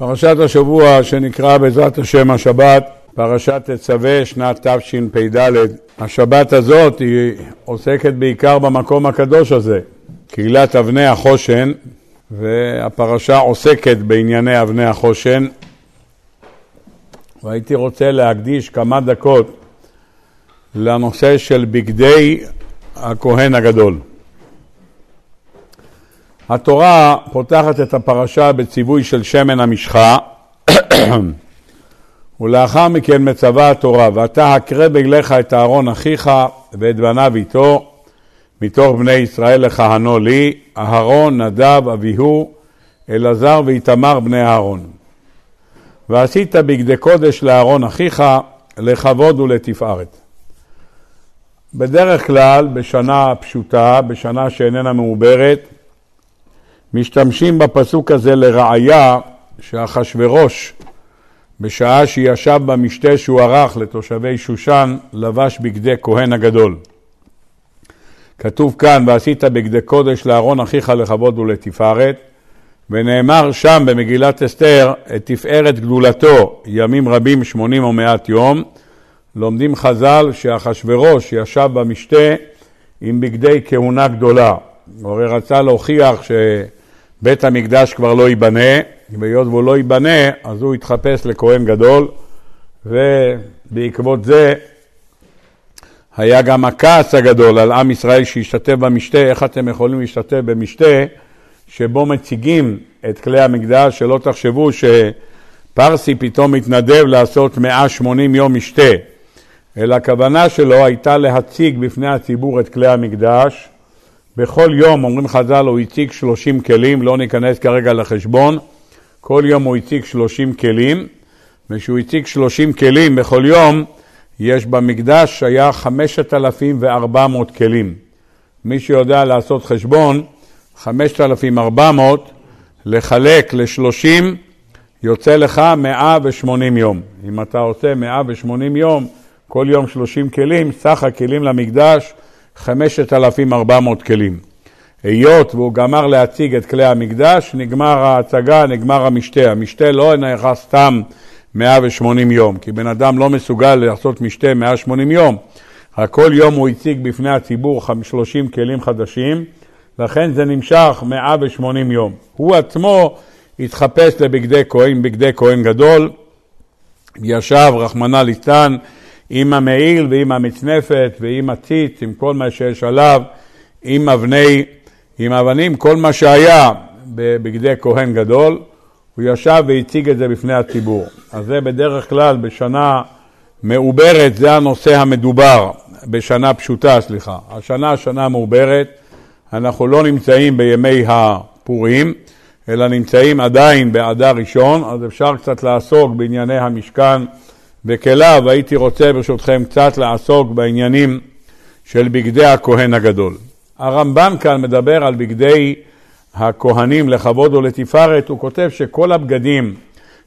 פרשת השבוע שנקרא בעזרת השם השבת, פרשת תצווה שנת תשפ"ד. השבת הזאת היא עוסקת בעיקר במקום הקדוש הזה, קהילת אבני החושן, והפרשה עוסקת בענייני אבני החושן. והייתי רוצה להקדיש כמה דקות לנושא של בגדי הכהן הגדול. התורה פותחת את הפרשה בציווי של שמן המשחה, ולאחר מכן מצווה התורה, ואתה הקרא בגליך את אהרון אחיך ואת בניו איתו, מתוך בני ישראל לכהנו לי, אהרון, נדב, אביהו, אלעזר ואיתמר בני אהרון. ועשית בגדי קודש לאהרון אחיך, לכבוד ולתפארת. בדרך כלל, בשנה פשוטה, בשנה שאיננה מעוברת, משתמשים בפסוק הזה לראיה שאחשורוש, בשעה שישב במשתה שהוא ערך לתושבי שושן, לבש בגדי כהן הגדול. כתוב כאן, ועשית בגדי קודש לאהרון אחיך לכבוד ולתפארת, ונאמר שם במגילת אסתר, את תפארת גדולתו ימים רבים שמונים או מעט יום. לומדים חז"ל שאחשורוש ישב במשתה עם בגדי כהונה גדולה. הוא הרי רצה להוכיח ש... בית המקדש כבר לא ייבנה, והיות והוא לא ייבנה, אז הוא יתחפש לכהן גדול, ובעקבות זה היה גם הכעס הגדול על עם ישראל שהשתתף במשתה, איך אתם יכולים להשתתף במשתה שבו מציגים את כלי המקדש, שלא תחשבו שפרסי פתאום מתנדב לעשות 180 יום משתה, אלא הכוונה שלו הייתה להציג בפני הציבור את כלי המקדש, בכל יום, אומרים חז"ל, הוא הציג 30 כלים, לא ניכנס כרגע לחשבון, כל יום הוא הציג 30 כלים, וכשהוא הציג 30 כלים בכל יום, יש במקדש היה 5,400 כלים. מי שיודע לעשות חשבון, 5,400 לחלק ל-30 יוצא לך 180 יום. אם אתה עושה 180 יום, כל יום 30 כלים, סך הכלים למקדש 5,400 כלים. היות והוא גמר להציג את כלי המקדש, נגמר ההצגה, נגמר המשתה. המשתה לא נערך סתם 180 יום, כי בן אדם לא מסוגל לעשות משתה 180 יום. כל יום הוא הציג בפני הציבור 30 כלים חדשים, לכן זה נמשך 180 יום. הוא עצמו התחפש לבגדי כהן, בגדי כהן גדול, ישב, רחמנא ליצלן, עם המעיל ועם המצנפת ועם הציץ, עם כל מה שיש עליו, עם אבני, עם אבנים, כל מה שהיה בבגדי כהן גדול, הוא ישב והציג את זה בפני הציבור. אז זה בדרך כלל בשנה מעוברת, זה הנושא המדובר, בשנה פשוטה, סליחה. השנה, שנה מעוברת, אנחנו לא נמצאים בימי הפורים, אלא נמצאים עדיין באדר ראשון, אז אפשר קצת לעסוק בענייני המשכן. וכליו הייתי רוצה ברשותכם קצת לעסוק בעניינים של בגדי הכהן הגדול. הרמב"ן כאן מדבר על בגדי הכהנים לכבוד ולתפארת, הוא כותב שכל הבגדים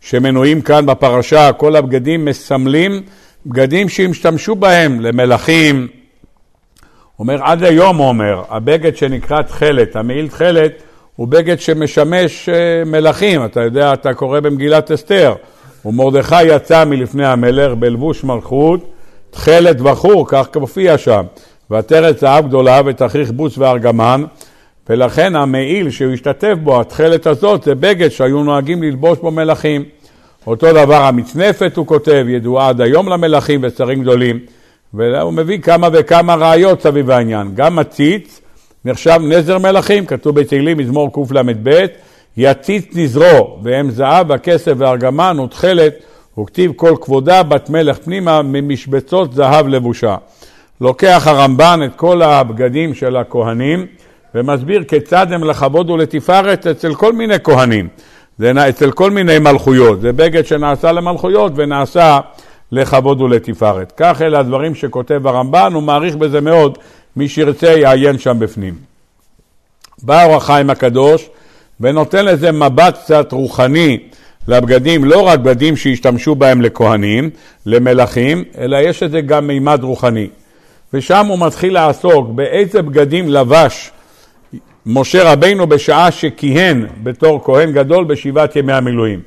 שמנויים כאן בפרשה, כל הבגדים מסמלים בגדים שהשתמשו בהם למלכים. אומר, עד היום הוא אומר, הבגד שנקרא תכלת, המעיל תכלת, הוא בגד שמשמש אה, מלכים, אתה יודע, אתה קורא במגילת אסתר. ומרדכי יצא מלפני המלך בלבוש מלכות, תכלת בחור, כך מופיע שם, ועטרת זהב גדולה ותכריך בוץ וארגמן, ולכן המעיל שהוא השתתף בו, התכלת הזאת, זה בגד שהיו נוהגים ללבוש בו מלכים. אותו דבר המצנפת, הוא כותב, ידועה עד היום למלכים ושרים גדולים, והוא מביא כמה וכמה ראיות סביב העניין. גם הציץ נחשב נזר מלכים, כתוב בתהילים מזמור קל"ב, יציץ נזרו, והם זהב, הכסף והארגמן ותכלת, וכתיב כל כבודה בת מלך פנימה ממשבצות זהב לבושה. לוקח הרמב"ן את כל הבגדים של הכהנים ומסביר כיצד הם לכבוד ולתפארת אצל כל מיני כהנים, זה אצל כל מיני מלכויות, זה בגד שנעשה למלכויות ונעשה לכבוד ולתפארת. כך אלה הדברים שכותב הרמב"ן, הוא מעריך בזה מאוד, מי שירצה יעיין שם בפנים. בא אור החיים הקדוש ונותן לזה מבט קצת רוחני לבגדים, לא רק בגדים שהשתמשו בהם לכהנים, למלכים, אלא יש לזה גם מימד רוחני. ושם הוא מתחיל לעסוק באיזה בגדים לבש משה רבינו בשעה שכיהן בתור כהן גדול בשבעת ימי המילואים.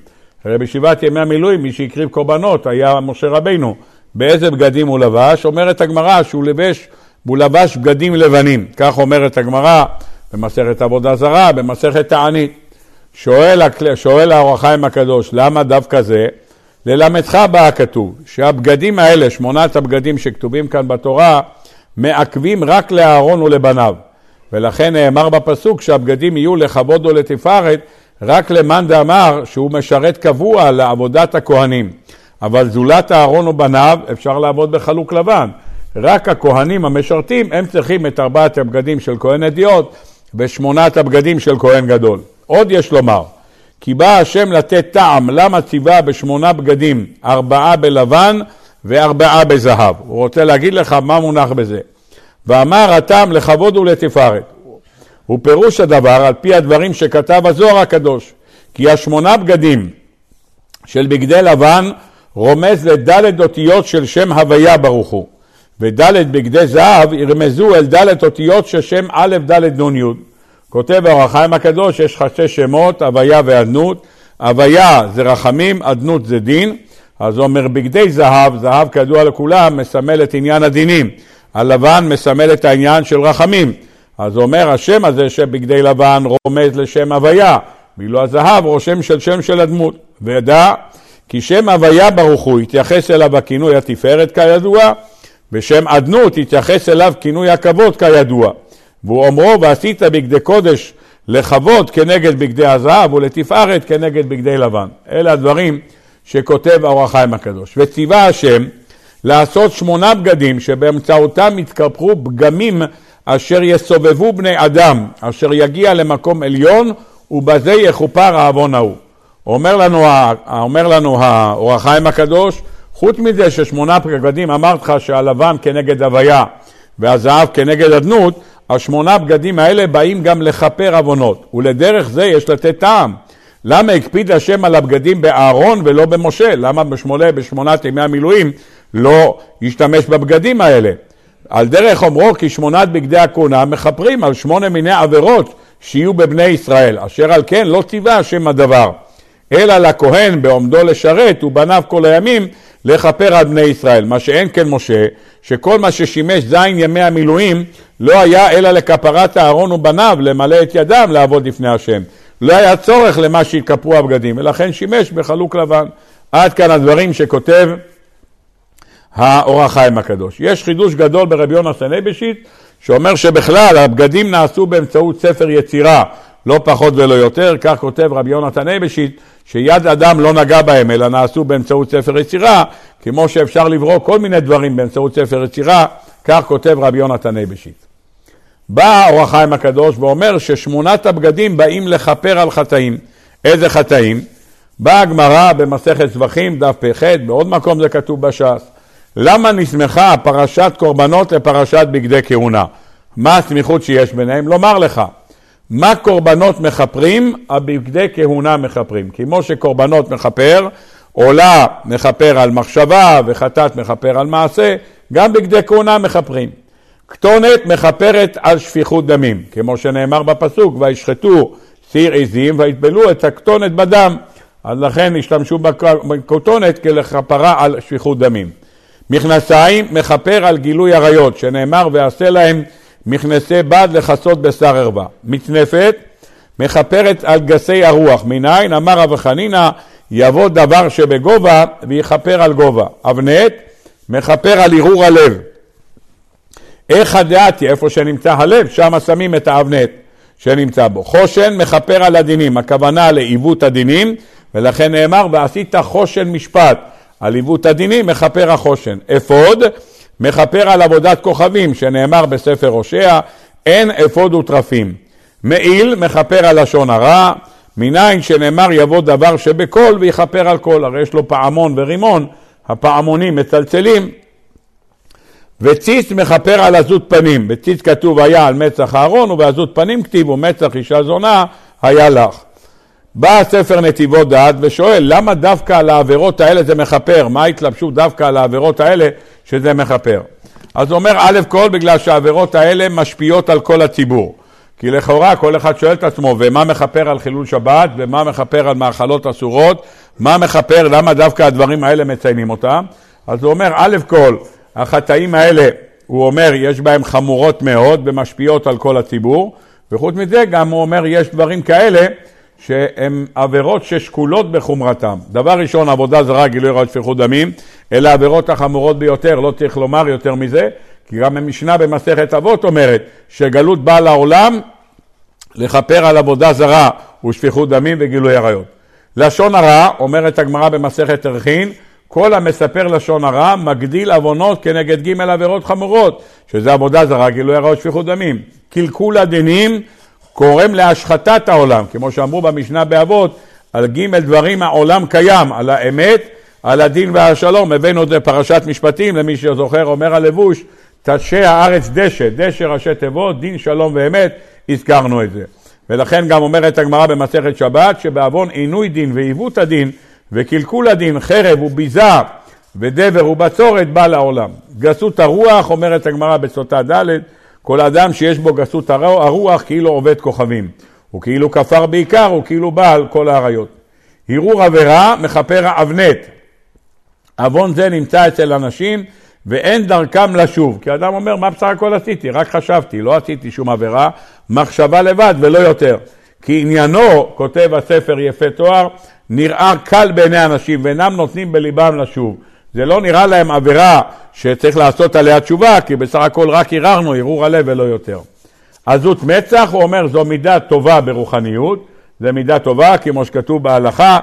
הרי בשבעת ימי המילואים מי שהקריב קורבנות היה משה רבינו. באיזה בגדים הוא לבש? אומרת הגמרא שהוא לבש, הוא לבש בגדים לבנים. כך אומרת הגמרא במסכת עבודה זרה, במסכת תענית. שואל, שואל האור החיים הקדוש, למה דווקא זה? ללמדך בא הכתוב, שהבגדים האלה, שמונת הבגדים שכתובים כאן בתורה, מעכבים רק לאהרון ולבניו. ולכן נאמר בפסוק שהבגדים יהיו לכבוד ולתפארת רק למאן דאמר שהוא משרת קבוע לעבודת הכהנים. אבל זולת אהרון ובניו אפשר לעבוד בחלוק לבן. רק הכהנים המשרתים הם צריכים את ארבעת הבגדים של כהן אדיוט ושמונת הבגדים של כהן גדול. עוד יש לומר, כי בא השם לתת טעם למה ציווה בשמונה בגדים, ארבעה בלבן וארבעה בזהב. הוא רוצה להגיד לך מה מונח בזה. ואמר הטעם לכבוד ולתפארת. ופירוש הדבר על פי הדברים שכתב הזוהר הקדוש, כי השמונה בגדים של בגדי לבן רומז לדלת אותיות של שם הוויה ברוך הוא, ודלת בגדי זהב ירמזו אל דלת אותיות של שם א' ד' נ' י'. כותב האור החיים הקדוש, יש חצי שמות, הוויה ואדנות. הוויה זה רחמים, אדנות זה דין. אז הוא אומר, בגדי זהב, זהב כידוע לכולם, מסמל את עניין הדינים. הלבן מסמל את העניין של רחמים. אז אומר, השם הזה שבגדי לבן רומז לשם הוויה, ואילו הזהב רושם של שם של הדמות. וידע כי שם הוויה ברוך הוא התייחס אליו הכינוי התפארת כידוע, ושם אדנות התייחס אליו כינוי הכבוד כידוע. והוא אומרו ועשית בגדי קודש לכבוד כנגד בגדי הזהב ולתפארת כנגד בגדי לבן. אלה הדברים שכותב האור החיים הקדוש. וציווה השם לעשות שמונה בגדים שבאמצעותם יתקפחו פגמים אשר יסובבו בני אדם, אשר יגיע למקום עליון ובזה יכופר העוון ההוא. אומר לנו, אומר לנו האור החיים הקדוש, חוץ מזה ששמונה בגדים אמרת לך שהלבן כנגד הוויה והזהב כנגד אדנות, השמונה בגדים האלה באים גם לכפר עוונות, ולדרך זה יש לתת טעם. למה הקפיד השם על הבגדים באהרון ולא במשה? למה בשמונה, בשמונת ימי המילואים לא ישתמש בבגדים האלה? על דרך אומרו כי שמונת בגדי הכהונה מכפרים על שמונה מיני עבירות שיהיו בבני ישראל, אשר על כן לא ציווה השם הדבר. אלא לכהן בעומדו לשרת ובניו כל הימים לכפר על בני ישראל. מה שאין כן משה, שכל מה ששימש זין ימי המילואים לא היה אלא לכפרת אהרון ובניו למלא את ידם לעבוד לפני השם. לא היה צורך למה שהתכפרו הבגדים, ולכן שימש בחלוק לבן. עד כאן הדברים שכותב האור החיים הקדוש. יש חידוש גדול ברבי יונתן אייבשיץ, שאומר שבכלל הבגדים נעשו באמצעות ספר יצירה, לא פחות ולא יותר, כך כותב רבי יונתן אייבשיץ, שיד אדם לא נגע בהם, אלא נעשו באמצעות ספר יצירה, כמו שאפשר לברוא כל מיני דברים באמצעות ספר יצירה, כך כותב רבי יונתן אייבשיץ. בא אור החיים הקדוש ואומר ששמונת הבגדים באים לכפר על חטאים. איזה חטאים? באה הגמרא במסכת זבחים, דף פ"ח, בעוד מקום זה כתוב בש"ס. למה נסמכה פרשת קורבנות לפרשת בגדי כהונה? מה הסמיכות שיש ביניהם? לומר לך, מה קורבנות מכפרים? הבגדי כהונה מכפרים. כמו שקורבנות מכפר, עולה מכפר על מחשבה וחטאת מכפר על מעשה, גם בגדי כהונה מכפרים. כתונת מכפרת על שפיכות דמים, כמו שנאמר בפסוק, וישחטו סיר עזים ויטבלו את הכתונת בדם. אז לכן השתמשו בכתונת כלכפרה על שפיכות דמים. מכנסיים מכפר על גילוי עריות, שנאמר ועשה להם מכנסי בד לכסות בשר ערווה. מצנפת מכפרת על גסי הרוח. מניין אמר רב חנינא יבוא דבר שבגובה ויכפר על גובה. אבנט מכפר על ערעור הלב. איך הדעתי, איפה שנמצא הלב, שם שמים את האבנט שנמצא בו. חושן מכפר על הדינים, הכוונה לעיוות הדינים, ולכן נאמר ועשית חושן משפט. על עיוות הדינים מכפר החושן. אפוד מכפר על עבודת כוכבים, שנאמר בספר הושע, אין אפוד וטרפים. מעיל מכפר על לשון הרע, מניין שנאמר יבוא דבר שבקול ויכפר על קול, הרי יש לו פעמון ורימון, הפעמונים מצלצלים. וציץ מכפר על עזות פנים, בציץ כתוב היה על מצח אהרון ובעזות פנים כתיבו מצח אישה זונה היה לך. בא הספר נתיבות דעת ושואל למה דווקא על העבירות האלה זה מכפר? מה ההתלבשות דווקא על העבירות האלה שזה מכפר? אז הוא אומר א' כל בגלל שהעבירות האלה משפיעות על כל הציבור. כי לכאורה כל אחד שואל את עצמו, ומה מכפר על חילול שבת, ומה מכפר על מאכלות אסורות, מה מכפר, למה דווקא הדברים האלה מציינים אותם? אז הוא אומר, א' כל, החטאים האלה, הוא אומר, יש בהם חמורות מאוד ומשפיעות על כל הציבור, וחוץ מזה גם הוא אומר, יש דברים כאלה שהן עבירות ששקולות בחומרתם. דבר ראשון, עבודה זרה, גילוי רעד שפיכות דמים, אלה העבירות החמורות ביותר, לא צריך לומר יותר מזה, כי גם המשנה במסכת אבות אומרת שגלות באה לעולם לכפר על עבודה זרה ושפיכות דמים וגילוי עריות. לשון הרע, אומרת הגמרא במסכת ערכין, כל המספר לשון הרע מגדיל עוונות כנגד ג' עבירות חמורות, שזה עבודה זרה, גילוי עריות ושפיכות דמים. קלקול הדינים גורם להשחתת העולם, כמו שאמרו במשנה באבות, על ג' דברים העולם קיים, על האמת, על הדין והשלום. הבאנו את זה פרשת משפטים, למי שזוכר, אומר הלבוש, תשי הארץ דשא, דשא ראשי תיבות, דין שלום ואמת, הזכרנו את זה. ולכן גם אומרת הגמרא במסכת שבת, שבעוון עינוי דין ועיוות הדין וקלקול הדין, חרב וביזה ודבר ובצורת בא לעולם. גסות הרוח, אומרת הגמרא בסוטה ד', כל אדם שיש בו גסות הרוח כאילו עובד כוכבים. הוא כאילו כפר בעיקר, הוא כאילו בעל כל האריות. הרהור עבירה מכפר האבנט. עוון זה נמצא אצל אנשים ואין דרכם לשוב. כי אדם אומר, מה בסך הכל עשיתי? רק חשבתי, לא עשיתי שום עבירה, מחשבה לבד ולא יותר. כי עניינו, כותב הספר יפה תואר, נראה קל בעיני אנשים ואינם נותנים בליבם לשוב. זה לא נראה להם עבירה שצריך לעשות עליה תשובה, כי בסך הכל רק ערערנו, ערעור הלב ולא יותר. עזות מצח, הוא אומר, זו מידה טובה ברוחניות, זו מידה טובה, כמו שכתוב בהלכה,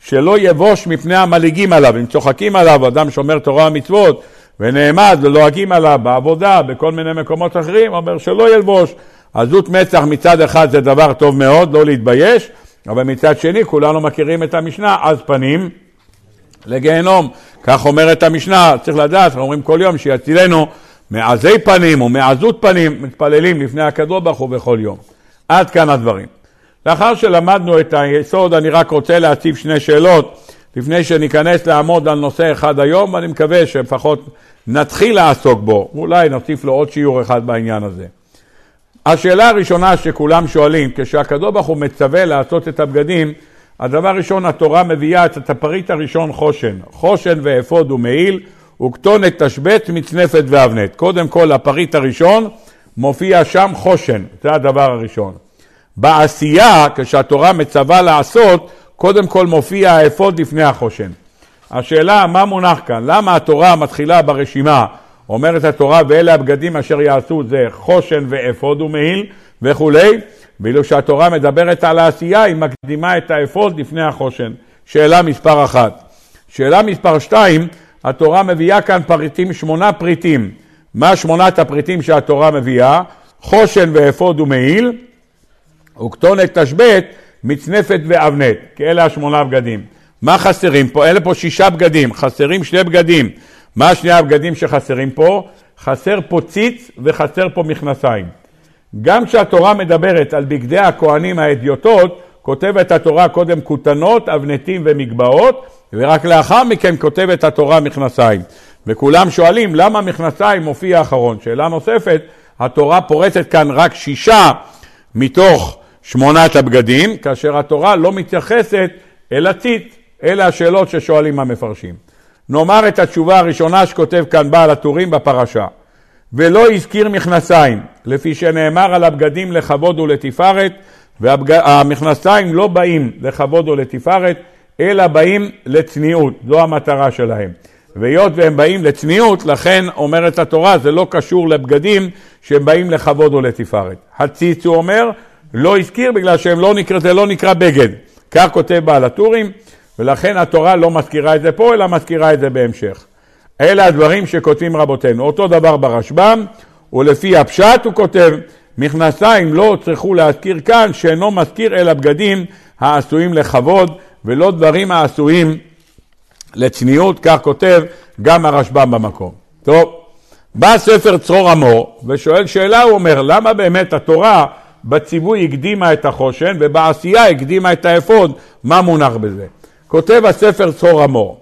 שלא יבוש מפני המלעיגים עליו, אם צוחקים עליו, אדם שומר תורה ומצוות, ונעמד ולועגים עליו בעבודה, בכל מיני מקומות אחרים, אומר שלא ילבוש. עזות מצח מצד אחד זה דבר טוב מאוד, לא להתבייש, אבל מצד שני כולנו מכירים את המשנה, אז פנים לגיהנום. כך אומרת המשנה, צריך לדעת, אומרים כל יום שיצילנו מעזי פנים ומעזות פנים, מתפללים לפני הקדוש ברוך הוא בכל יום. עד כאן הדברים. לאחר שלמדנו את היסוד, אני רק רוצה להציב שני שאלות לפני שניכנס לעמוד על נושא אחד היום, ואני מקווה שלפחות נתחיל לעסוק בו, אולי נוסיף לו עוד שיעור אחד בעניין הזה. השאלה הראשונה שכולם שואלים, כשהקדוש ברוך הוא מצווה לעשות את הבגדים, הדבר הראשון, התורה מביאה את הפריט הראשון חושן. חושן ואפוד ומעיל, וכתונת תשבץ, מצנפת ואבנת. קודם כל, הפריט הראשון מופיע שם חושן, זה הדבר הראשון. בעשייה, כשהתורה מצווה לעשות, קודם כל מופיע האפוד לפני החושן. השאלה, מה מונח כאן? למה התורה מתחילה ברשימה? אומרת התורה, ואלה הבגדים אשר יעשו זה חושן ואפוד ומעיל וכולי, ואילו שהתורה מדברת על העשייה, היא מקדימה את האפוד לפני החושן. שאלה מספר אחת. שאלה מספר שתיים, התורה מביאה כאן פריטים, שמונה פריטים. מה שמונת הפריטים שהתורה מביאה? חושן ואפוד ומעיל, וכתונת תשבט, מצנפת ואבנט, כי אלה השמונה בגדים. מה חסרים פה? אלה פה שישה בגדים, חסרים שני בגדים. מה שני הבגדים שחסרים פה? חסר פה ציץ וחסר פה מכנסיים. גם כשהתורה מדברת על בגדי הכהנים האדיוטות, כותבת התורה קודם כותנות, אבנטים ומגבעות, ורק לאחר מכן כותבת התורה מכנסיים. וכולם שואלים למה מכנסיים מופיע אחרון. שאלה נוספת, התורה פורצת כאן רק שישה מתוך שמונת הבגדים, כאשר התורה לא מתייחסת אל הציץ. אלה השאלות ששואלים המפרשים. נאמר את התשובה הראשונה שכותב כאן בעל הטורים בפרשה. ולא הזכיר מכנסיים, לפי שנאמר על הבגדים לכבוד ולתפארת, והמכנסיים לא באים לכבוד ולתפארת, אלא באים לצניעות, זו המטרה שלהם. והיות והם באים לצניעות, לכן אומרת התורה, זה לא קשור לבגדים שהם באים לכבוד ולתפארת. הציץ, הוא אומר, לא הזכיר בגלל שהם לא נקרא, זה לא נקרא בגד. כך כותב בעל הטורים, ולכן התורה לא מזכירה את זה פה, אלא מזכירה את זה בהמשך. אלה הדברים שכותבים רבותינו. אותו דבר ברשב"ם, ולפי הפשט הוא כותב, מכנסיים לא צריכו להזכיר כאן, שאינו מזכיר אלא בגדים העשויים לכבוד, ולא דברים העשויים לצניעות, כך כותב גם הרשב"ם במקום. טוב, בא ספר צרור המור ושואל שאלה, הוא אומר, למה באמת התורה בציווי הקדימה את החושן ובעשייה הקדימה את האפוד, מה מונח בזה? כותב הספר צרור המור,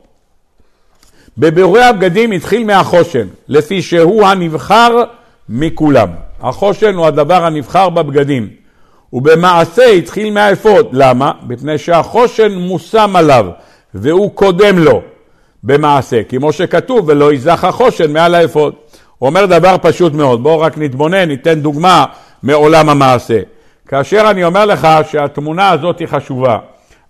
בבירורי הבגדים התחיל מהחושן, לפי שהוא הנבחר מכולם. החושן הוא הדבר הנבחר בבגדים. ובמעשה התחיל מהאפוד. למה? מפני שהחושן מושם עליו, והוא קודם לו במעשה, כמו שכתוב, ולא יזך החושן מעל האפוד. הוא אומר דבר פשוט מאוד, בואו רק נתבונן, ניתן דוגמה מעולם המעשה. כאשר אני אומר לך שהתמונה הזאת היא חשובה,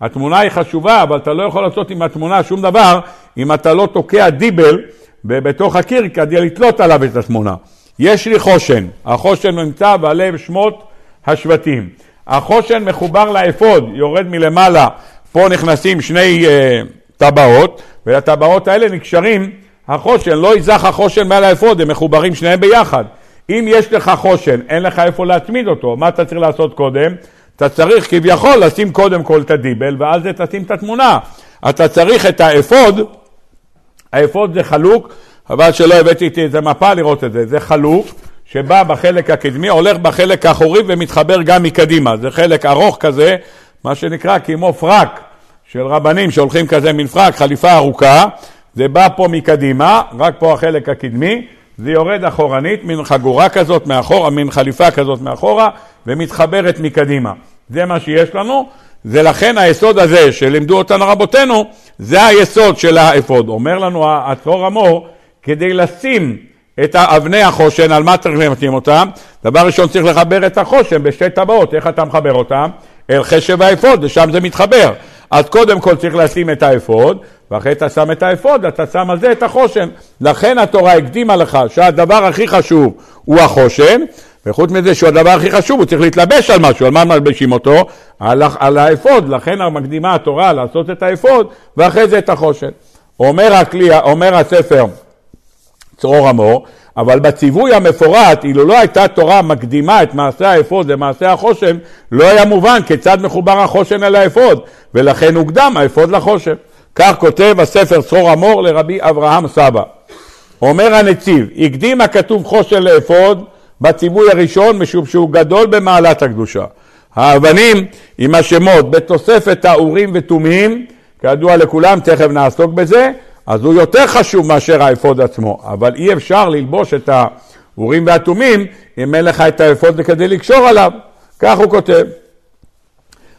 התמונה היא חשובה, אבל אתה לא יכול לעשות עם התמונה שום דבר אם אתה לא תוקע דיבל בתוך הקיר כדי לתלות עליו את התמונה. יש לי חושן, החושן נמצא בלב שמות השבטים. החושן מחובר לאפוד, יורד מלמעלה, פה נכנסים שני אה, טבעות, ולטבעות האלה נקשרים החושן, לא יזח החושן מעל האפוד, הם מחוברים שניהם ביחד. אם יש לך חושן, אין לך איפה להצמיד אותו, מה אתה צריך לעשות קודם? אתה צריך כביכול לשים קודם כל את הדיבל, ואז תשים את התמונה. אתה צריך את האפוד, האפוד זה חלוק, חבל שלא הבאתי איתי איזה מפה לראות את זה, זה חלוק שבא בחלק הקדמי, הולך בחלק האחורי ומתחבר גם מקדימה. זה חלק ארוך כזה, מה שנקרא כמו פרק של רבנים שהולכים כזה מין פרק, חליפה ארוכה, זה בא פה מקדימה, רק פה החלק הקדמי, זה יורד אחורנית, מין חגורה כזאת מאחורה, מין חליפה כזאת מאחורה, ומתחברת מקדימה. זה מה שיש לנו, זה לכן היסוד הזה שלימדו אותנו רבותינו, זה היסוד של האפוד. אומר לנו הצרור המור, כדי לשים את אבני החושן, על מה צריך למתאים אותם? דבר ראשון צריך לחבר את החושן בשתי טבעות, איך אתה מחבר אותם? אל חשב האפוד, ושם זה מתחבר. אז קודם כל צריך לשים את האפוד, ואחרי אתה שם את האפוד, אתה שם על זה את החושן. לכן התורה הקדימה לך שהדבר הכי חשוב הוא החושן, וחוץ מזה שהוא הדבר הכי חשוב, הוא צריך להתלבש על משהו, על מה מלבשים אותו? על, על האפוד, לכן מקדימה התורה לעשות את האפוד, ואחרי זה את החושן. אומר, הכלי, אומר הספר, צרור המור, אבל בציווי המפורט, אילו לא הייתה תורה מקדימה את מעשה האפוד למעשה החושן, לא היה מובן כיצד מחובר החושן אל האפוד, ולכן הוקדם האפוד לחושן. כך כותב הספר צרור המור לרבי אברהם סבא. אומר הנציב, הקדים הכתוב חושן לאפוד בציווי הראשון משום שהוא גדול במעלת הקדושה. האבנים עם השמות בתוספת האורים ותומים, כידוע לכולם, תכף נעסוק בזה, אז הוא יותר חשוב מאשר האפוד עצמו, אבל אי אפשר ללבוש את האורים והתומים אם אין לך את האפוד כדי לקשור עליו, כך הוא כותב.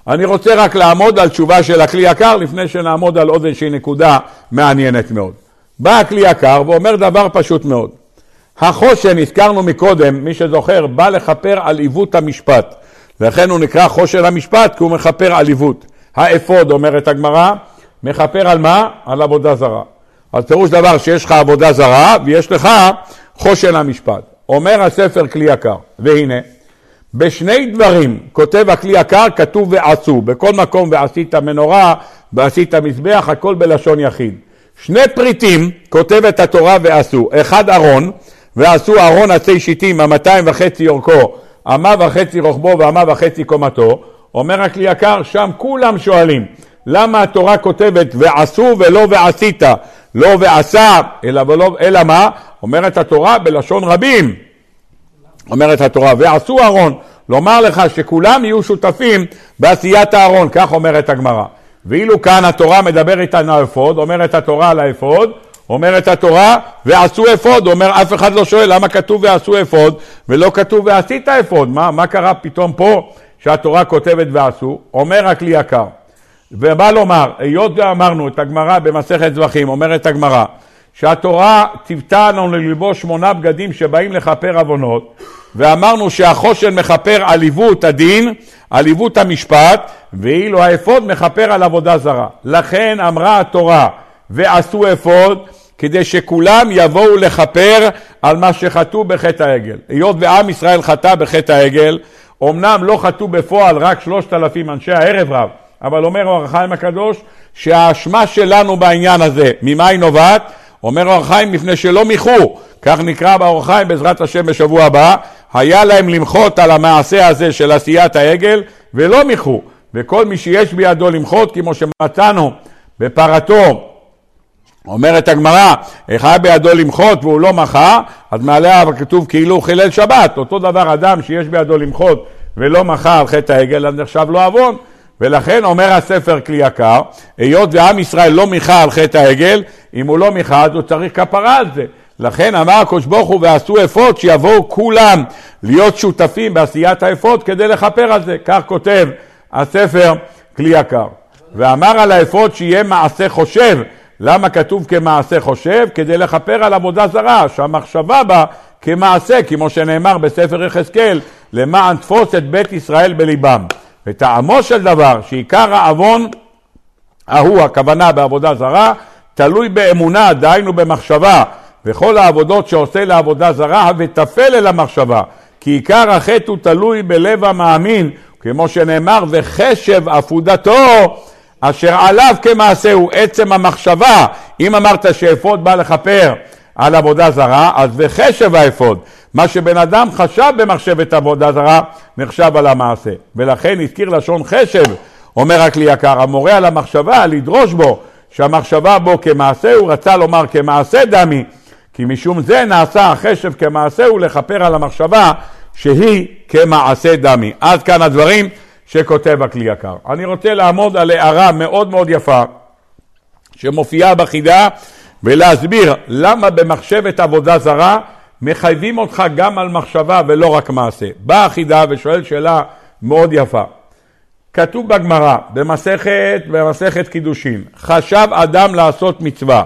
אני רוצה רק לעמוד על תשובה של הכלי יקר לפני שנעמוד על עוד איזושהי נקודה מעניינת מאוד. בא הכלי יקר ואומר דבר פשוט מאוד. החושן, הזכרנו מקודם, מי שזוכר, בא לכפר על עיוות המשפט. לכן הוא נקרא חושן המשפט, כי הוא מכפר על עיוות. האפוד, אומרת הגמרא, מכפר על מה? על עבודה זרה. אז פירוש דבר שיש לך עבודה זרה ויש לך חושן המשפט. אומר הספר כלי יקר, והנה, בשני דברים כותב הכלי יקר, כתוב ועשו. בכל מקום ועשית מנורה ועשית מזבח, הכל בלשון יחיד. שני פריטים כותבת התורה ועשו. אחד ארון, ועשו ארון עצי שיטים, המאתיים וחצי אורכו, אמה וחצי רוחבו ואמה וחצי קומתו. אומר הכלי יקר, שם כולם שואלים, למה התורה כותבת ועשו ולא ועשית? לא ועשה, אלא, ולא, אלא מה? אומרת התורה בלשון רבים. אומרת התורה, ועשו אהרון, לומר לך שכולם יהיו שותפים בעשיית הארון, כך אומרת הגמרא. ואילו כאן התורה מדברת על האפוד, אומרת התורה על האפוד, אומרת התורה, ועשו אפוד, אומר אף אחד לא שואל למה כתוב ועשו אפוד, ולא כתוב ועשית אפוד, מה, מה קרה פתאום פה שהתורה כותבת ועשו? אומר הכלי יקר, ובא לומר, היות ואמרנו את הגמרא במסכת זבחים, אומרת הגמרא, שהתורה ציוותה לנו ללבוש שמונה בגדים שבאים לכפר עוונות, ואמרנו שהחושן מכפר על עיוות הדין, על עיוות המשפט, ואילו האפוד מכפר על עבודה זרה. לכן אמרה התורה, ועשו אפוד, כדי שכולם יבואו לכפר על מה שחטאו בחטא העגל. היות ועם ישראל חטא בחטא העגל, אמנם לא חטאו בפועל רק שלושת אלפים אנשי הערב רב, אבל אומר אור החיים הקדוש שהאשמה שלנו בעניין הזה, ממה היא נובעת? אומר אור החיים מפני שלא מיחו, כך נקרא באור החיים בעזרת השם בשבוע הבא, היה להם למחות על המעשה הזה של עשיית העגל ולא מיחו, וכל מי שיש בידו למחות כמו שמצאנו בפרתו אומרת הגמרא, היה בידו למחות והוא לא מחה, אז מעליה כתוב כאילו הוא חילל שבת. אותו דבר אדם שיש בידו למחות ולא מחה על חטא העגל, אז נחשב לו עוון. ולכן אומר הספר כלי יקר, היות ועם ישראל לא מיכה על חטא העגל, אם הוא לא מיכה אז הוא צריך כפרה על זה. לכן אמר הקדוש ברוך הוא ועשו אפוד שיבואו כולם להיות שותפים בעשיית האפוד כדי לכפר על זה. כך כותב הספר כלי יקר. ואמר על האפוד שיהיה מעשה חושב. למה כתוב כמעשה חושב? כדי לכפר על עבודה זרה, שהמחשבה בה כמעשה, כמו שנאמר בספר יחזקאל, למען תפוס את בית ישראל בליבם. וטעמו של דבר, שעיקר העוון ההוא, הכוונה בעבודה זרה, תלוי באמונה, דהיינו במחשבה, וכל העבודות שעושה לעבודה זרה, ותפל אל המחשבה. כי עיקר החטא הוא תלוי בלב המאמין, כמו שנאמר, וחשב עפודתו אשר עליו כמעשהו עצם המחשבה. אם אמרת שאפוד בא לכפר על עבודה זרה, אז וחשב האפוד. מה שבן אדם חשב במחשבת עבודה זרה, נחשב על המעשה. ולכן הזכיר לשון חשב, אומר הכלי יקר, המורה על המחשבה, לדרוש בו, שהמחשבה בו כמעשה, הוא רצה לומר כמעשה דמי, כי משום זה נעשה החשב כמעשה לכפר על המחשבה שהיא כמעשה דמי. עד כאן הדברים שכותב הכלי יקר. אני רוצה לעמוד על הערה מאוד מאוד יפה שמופיעה בחידה ולהסביר למה במחשבת עבודה זרה מחייבים אותך גם על מחשבה ולא רק מעשה. באה החידה ושואל שאלה מאוד יפה. כתוב בגמרא, במסכת, במסכת קידושין, חשב אדם לעשות מצווה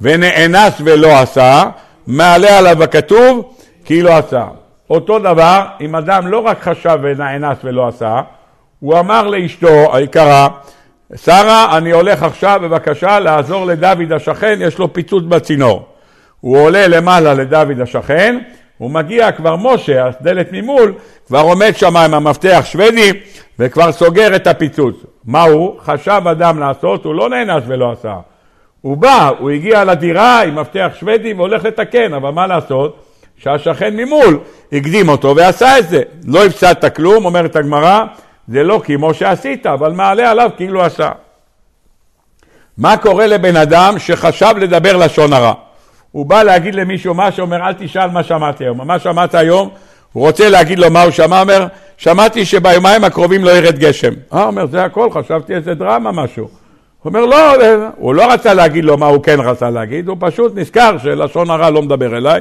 ונאנס ולא עשה, מעלה עליו הכתוב כי לא עשה. אותו דבר, אם אדם לא רק חשב ונאנס ולא עשה, הוא אמר לאשתו היקרה, שרה, אני הולך עכשיו בבקשה לעזור לדוד השכן, יש לו פיצוץ בצינור. הוא עולה למעלה לדוד השכן, הוא מגיע כבר משה, הדלת ממול, כבר עומד שם עם המפתח שוודי וכבר סוגר את הפיצוץ. מה הוא? חשב אדם לעשות, הוא לא נאנס ולא עשה. הוא בא, הוא הגיע לדירה עם מפתח שוודי והולך לתקן, אבל מה לעשות? שהשכן ממול הקדים אותו ועשה את זה. לא הפסדת כלום, אומרת הגמרא, זה לא כמו שעשית, אבל מעלה עליו כאילו עשה. מה קורה לבן אדם שחשב לדבר לשון הרע? הוא בא להגיד למישהו משהו, אומר אל תשאל מה שמעתי היום. מה שמעת היום? הוא רוצה להגיד לו מה הוא שמע, אומר שמעתי שביומיים הקרובים לא ירד גשם. אה, אומר זה הכל, חשבתי איזה דרמה משהו. הוא אומר לא, הוא לא רצה להגיד לו מה הוא כן רצה להגיד, הוא פשוט נזכר שלשון הרע לא מדבר אליי,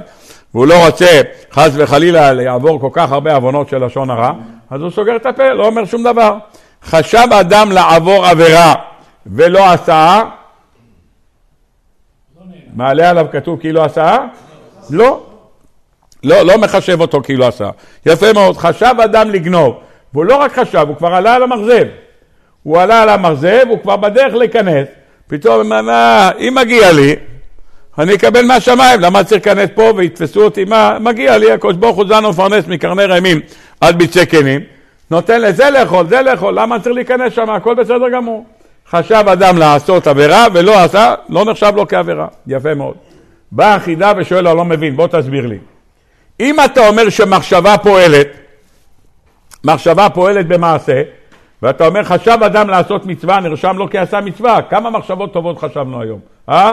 והוא לא רוצה חס וחלילה לעבור כל כך הרבה עוונות של לשון הרע, אז הוא סוגר את הפה, לא אומר שום דבר. חשב אדם לעבור עבירה ולא עשה, מעלה עליו כתוב כאילו עשה? לא. לא, לא מחשב אותו כאילו עשה. יפה מאוד. חשב אדם לגנוב, והוא לא רק חשב, הוא כבר עלה על המרזב. הוא עלה על המרזב, הוא כבר בדרך להיכנס. פתאום אם מגיע לי, אני אקבל מהשמיים, למה צריך להיכנס פה ויתפסו אותי? מה, מגיע לי, הקדוש ברוך הוא זן ומפרנס מקרני רעמים עד ביצי כנים, נותן לזה לאכול, זה לאכול, למה צריך להיכנס שם? הכל בסדר גמור. חשב אדם לעשות עבירה ולא עשה, לא נחשב לו כעבירה. יפה מאוד. בא החידה ושואל לו, לא מבין, בוא תסביר לי. אם אתה אומר שמחשבה פועלת, מחשבה פועלת במעשה, ואתה אומר חשב אדם לעשות מצווה, נרשם לו כי עשה מצווה, כמה מחשבות טובות חשבנו היום, אה?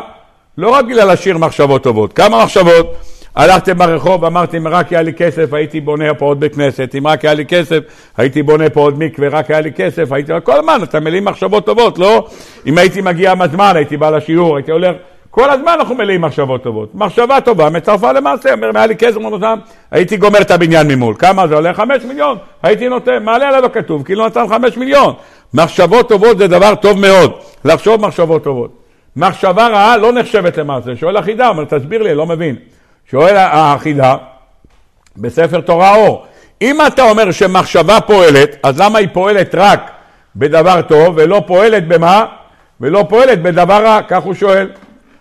לא רק בגלל השיר מחשבות טובות, כמה מחשבות? הלכתם ברחוב, אמרתם, אם רק היה לי כסף, הייתי בונה פה עוד בית כנסת, אם רק היה לי כסף, הייתי בונה פה עוד מקווה, רק היה לי כסף, הייתי... כל הזמן, אתה מלאים מחשבות טובות, לא? אם הייתי מגיע בזמן, הייתי בא לשיעור, הייתי הולך... כל הזמן אנחנו מלאים מחשבות טובות. מחשבה טובה מצרפה למעשה, אומר, אם היה לי כסף מונותם, הייתי גומר את הבניין ממול. כמה זה עולה? חמש מיליון. הייתי נותן, מעלה עליו הכתוב, כאילו נתן חמש מיליון. מחשבות טובות זה דבר טוב מאוד, לחשוב מחשבות טובות. מחשבה רעה לא נחשבת למעשה. שואל החידה, אומר, תסביר לי, לא מבין. שואל החידה, בספר תורה אור, אם אתה אומר שמחשבה פועלת, אז למה היא פועלת רק בדבר טוב ולא פועלת במה? ולא פועלת בדבר רע, כך הוא שואל.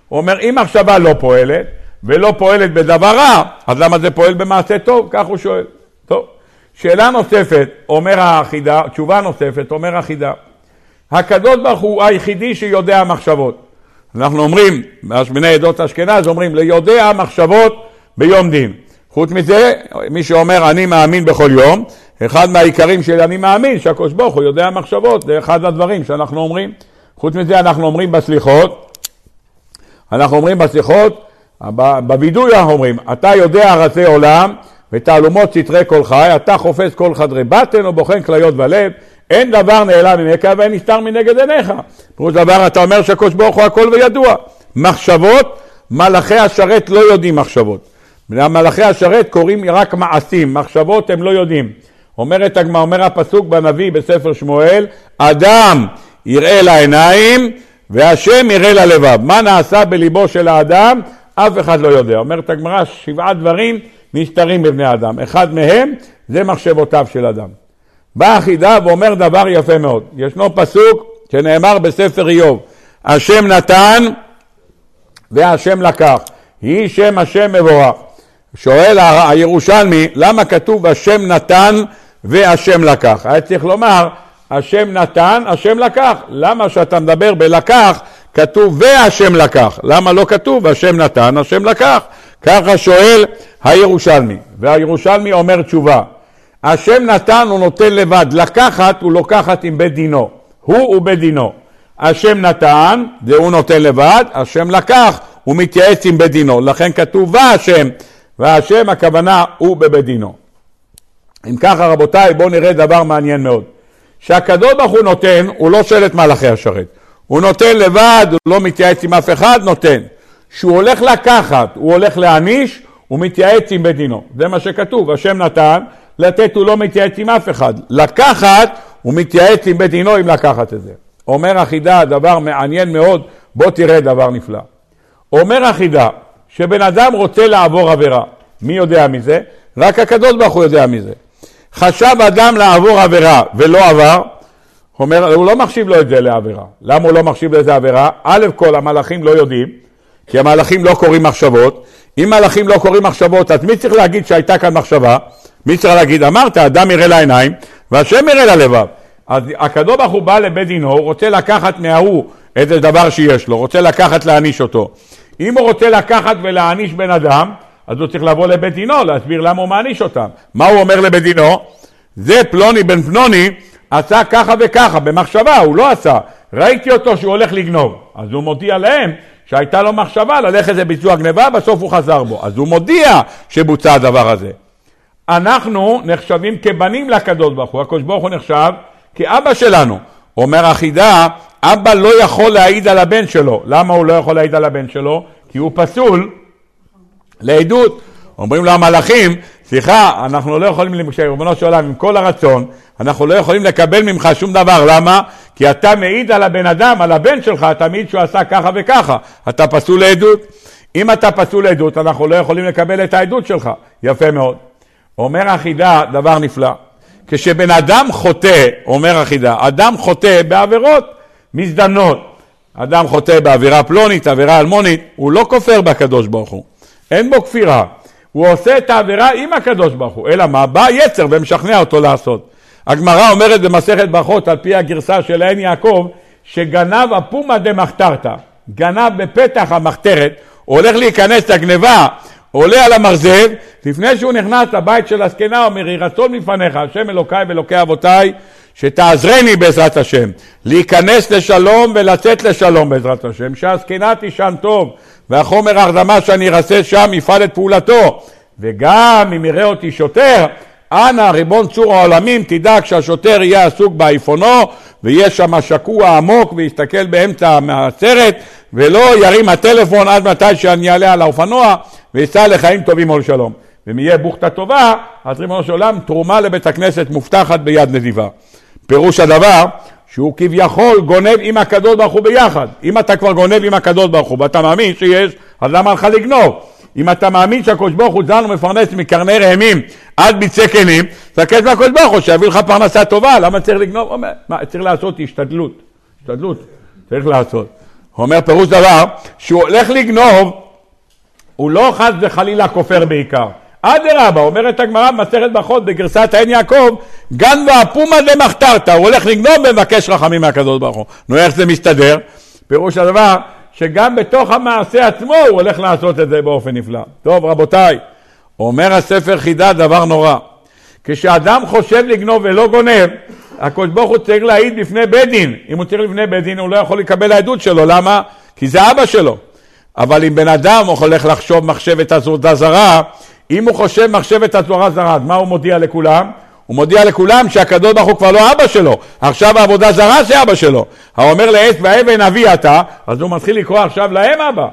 הוא אומר, אם מחשבה לא פועלת ולא פועלת בדבר רע, אז למה זה פועל במעשה טוב? כך הוא שואל. טוב. שאלה נוספת, אומר החידה, תשובה נוספת, אומר החידה, הקדוש ברוך הוא היחידי שיודע מחשבות. אנחנו אומרים, בני עדות אשכנז אומרים, ליודע מחשבות ביום דין. חוץ מזה, מי שאומר אני מאמין בכל יום, אחד מהעיקרים של אני מאמין, שהקדוש ברוך הוא יודע מחשבות, זה אחד הדברים שאנחנו אומרים. חוץ מזה אנחנו אומרים בסליחות, אנחנו אומרים בסליחות, בווידוי אנחנו אומרים, אתה יודע רצי עולם ותעלומות סתרי כל חי, אתה חופש כל חדרי בטן ובוחן כליות ולב, אין דבר נעלם ממך ואין נסתר מנגד עיניך. פירוש דבר אתה אומר שהקדוש ברוך הוא הכל וידוע. מחשבות מלאכי השרת לא יודעים מחשבות. מלאכי השרת קוראים רק מעשים, מחשבות הם לא יודעים. אומרת הגמרא, אומר הפסוק בנביא בספר שמואל, אדם יראה לעיניים והשם יראה ללבב. מה נעשה בליבו של האדם? אף אחד לא יודע. אומרת הגמרא, שבעה דברים נסתרים בבני אדם. אחד מהם זה מחשבותיו של אדם. בא החידה ואומר דבר יפה מאוד. ישנו פסוק שנאמר בספר איוב, השם נתן והשם לקח. יהי שם השם מבורך. שואל הירושלמי, למה כתוב השם נתן והשם לקח? היה צריך לומר, השם נתן, השם לקח. למה שאתה מדבר בלקח, כתוב והשם לקח. למה לא כתוב השם נתן, השם לקח? ככה שואל הירושלמי. והירושלמי אומר תשובה. השם נתן הוא נותן לבד, לקחת הוא לוקחת עם בית דינו. הוא ובית דינו. השם נתן, זה הוא נותן לבד, השם לקח, הוא מתייעץ עם בית דינו. לכן כתוב והשם, והשם הכוונה הוא בבית דינו. אם ככה רבותיי, בואו נראה דבר מעניין מאוד. שהקדוש ברוך הוא נותן, הוא לא שואל את מלאכי השרת. הוא נותן לבד, הוא לא מתייעץ עם אף אחד, נותן. כשהוא הולך לקחת, הוא הולך להעניש, הוא מתייעץ עם בית דינו. זה מה שכתוב, השם נתן, לתת הוא לא מתייעץ עם אף אחד. לקחת, הוא מתייעץ עם בית דינו אם לקחת את זה. אומר החידה, דבר מעניין מאוד, בוא תראה דבר נפלא. אומר החידה, שבן אדם רוצה לעבור עבירה, מי יודע מזה? רק הקדוש ברוך הוא יודע מזה. חשב אדם לעבור עבירה ולא עבר, אומר, הוא לא מחשיב לו את זה לעבירה. למה הוא לא מחשיב לזה עבירה? א' כל המלאכים לא יודעים, כי המלאכים לא קוראים מחשבות. אם מלאכים לא קוראים מחשבות, אז מי צריך להגיד שהייתה כאן מחשבה? מי צריך להגיד? אמרת, אדם יראה לעיניים והשם יראה ללבב. אז הקדוש ברוך הוא בא לבית דינו, רוצה לקחת מההוא איזה דבר שיש לו, רוצה לקחת להעניש אותו. אם הוא רוצה לקחת ולהעניש בן אדם, אז הוא צריך לבוא לבית דינו, להסביר למה הוא מעניש אותם. מה הוא אומר לבית דינו? זה פלוני בן פלוני עשה ככה וככה, במחשבה, הוא לא עשה. ראיתי אותו שהוא הולך לגנוב. אז הוא מודיע להם שהייתה לו מחשבה ללכת לביצוע גניבה, בסוף הוא חזר בו. אז הוא מודיע שבוצע הדבר הזה. אנחנו נחשבים כבנים לקדוש ברוך הוא, הקדוש ברוך הוא נחשב כאבא שלנו. אומר החידה, אבא לא יכול להעיד על הבן שלו. למה הוא לא יכול להעיד על הבן שלו? כי הוא פסול לעדות. אומרים לו המלאכים, סליחה, אנחנו לא יכולים, ריבונו של עולם, עם כל הרצון, אנחנו לא יכולים לקבל ממך שום דבר. למה? כי אתה מעיד על הבן אדם, על הבן שלך, אתה מעיד שהוא עשה ככה וככה. אתה פסול לעדות. אם אתה פסול לעדות, אנחנו לא יכולים לקבל את העדות שלך. יפה מאוד. אומר החידה דבר נפלא. כשבן אדם חוטא, אומר החידה, אדם חוטא בעבירות מזדמנות. אדם חוטא בעבירה פלונית, עבירה אלמונית, הוא לא כופר בקדוש ברוך הוא. אין בו כפירה. הוא עושה את העבירה עם הקדוש ברוך הוא. אלא מה? בא יצר ומשכנע אותו לעשות. הגמרא אומרת במסכת ברכות, על פי הגרסה של עין יעקב, שגנב אפומה דמחתרתא. גנב בפתח המחתרת, הולך להיכנס לגניבה, עולה על המרזב, לפני שהוא נכנס לבית של הזקנה, אומר, יהי רצון מפניך, השם אלוקיי ואלוקי אבותיי, שתעזרני בעזרת השם, להיכנס לשלום ולצאת לשלום בעזרת השם, שהזקנה תישן טוב, והחומר ההרדמה שאני ארסס שם יפעל את פעולתו, וגם אם יראה אותי שוטר, אנא ריבון צור העולמים תדאג שהשוטר יהיה עסוק באייפונו ויהיה שם שקוע עמוק ויסתכל באמצע מהסרט ולא ירים הטלפון עד מתי שאני אעלה על האופנוע וייסע לחיים טובים ולשלום. ואם יהיה בוכתה טובה, אז ריבונו של עולם, תרומה לבית הכנסת מובטחת ביד נדיבה. פירוש הדבר שהוא כביכול גונב עם הקדוש ברוך הוא ביחד. אם אתה כבר גונב עם הקדוש ברוך הוא ואתה מאמין שיש, אז למה לך לגנוב? אם אתה מאמין שהקדוש ברוך הוא זן ומפרנס מקרני ראמים עד ביצי כלים, תבקש מהקדוש ברוך הוא שיביא לך פרנסה טובה, למה צריך לגנוב? אומר, מה, צריך לעשות השתדלות, השתדלות, צריך לעשות. הוא אומר פירוש דבר, שהוא הולך לגנוב, הוא לא חס וחלילה כופר בעיקר. אדרבה, אומרת הגמרא במסכת ברכות בגרסת עין יעקב, גן ואפומה דמחתרתא, הוא הולך לגנוב ומבקש רחמים מהקדוש ברוך הוא. נו, איך זה מסתדר? פירוש הדבר, שגם בתוך המעשה עצמו הוא הולך לעשות את זה באופן נפלא. טוב, רבותיי, אומר הספר חידה דבר נורא. כשאדם חושב לגנוב ולא גונב, הקדוש ברוך הוא צריך להעיד בפני בית דין. אם הוא צריך לפני בית דין, הוא לא יכול לקבל העדות שלו. למה? כי זה אבא שלו. אבל אם בן אדם הולך לחשוב מחשבת עבודה זרה, אם הוא חושב מחשבת עבודה זרה, אז מה הוא מודיע לכולם? הוא מודיע לכולם שהקדוש ברוך הוא כבר לא אבא שלו, עכשיו העבודה זרה זה אבא שלו. האומר לעץ והאבן אבי אתה, אז הוא מתחיל לקרוא עכשיו להם אבא.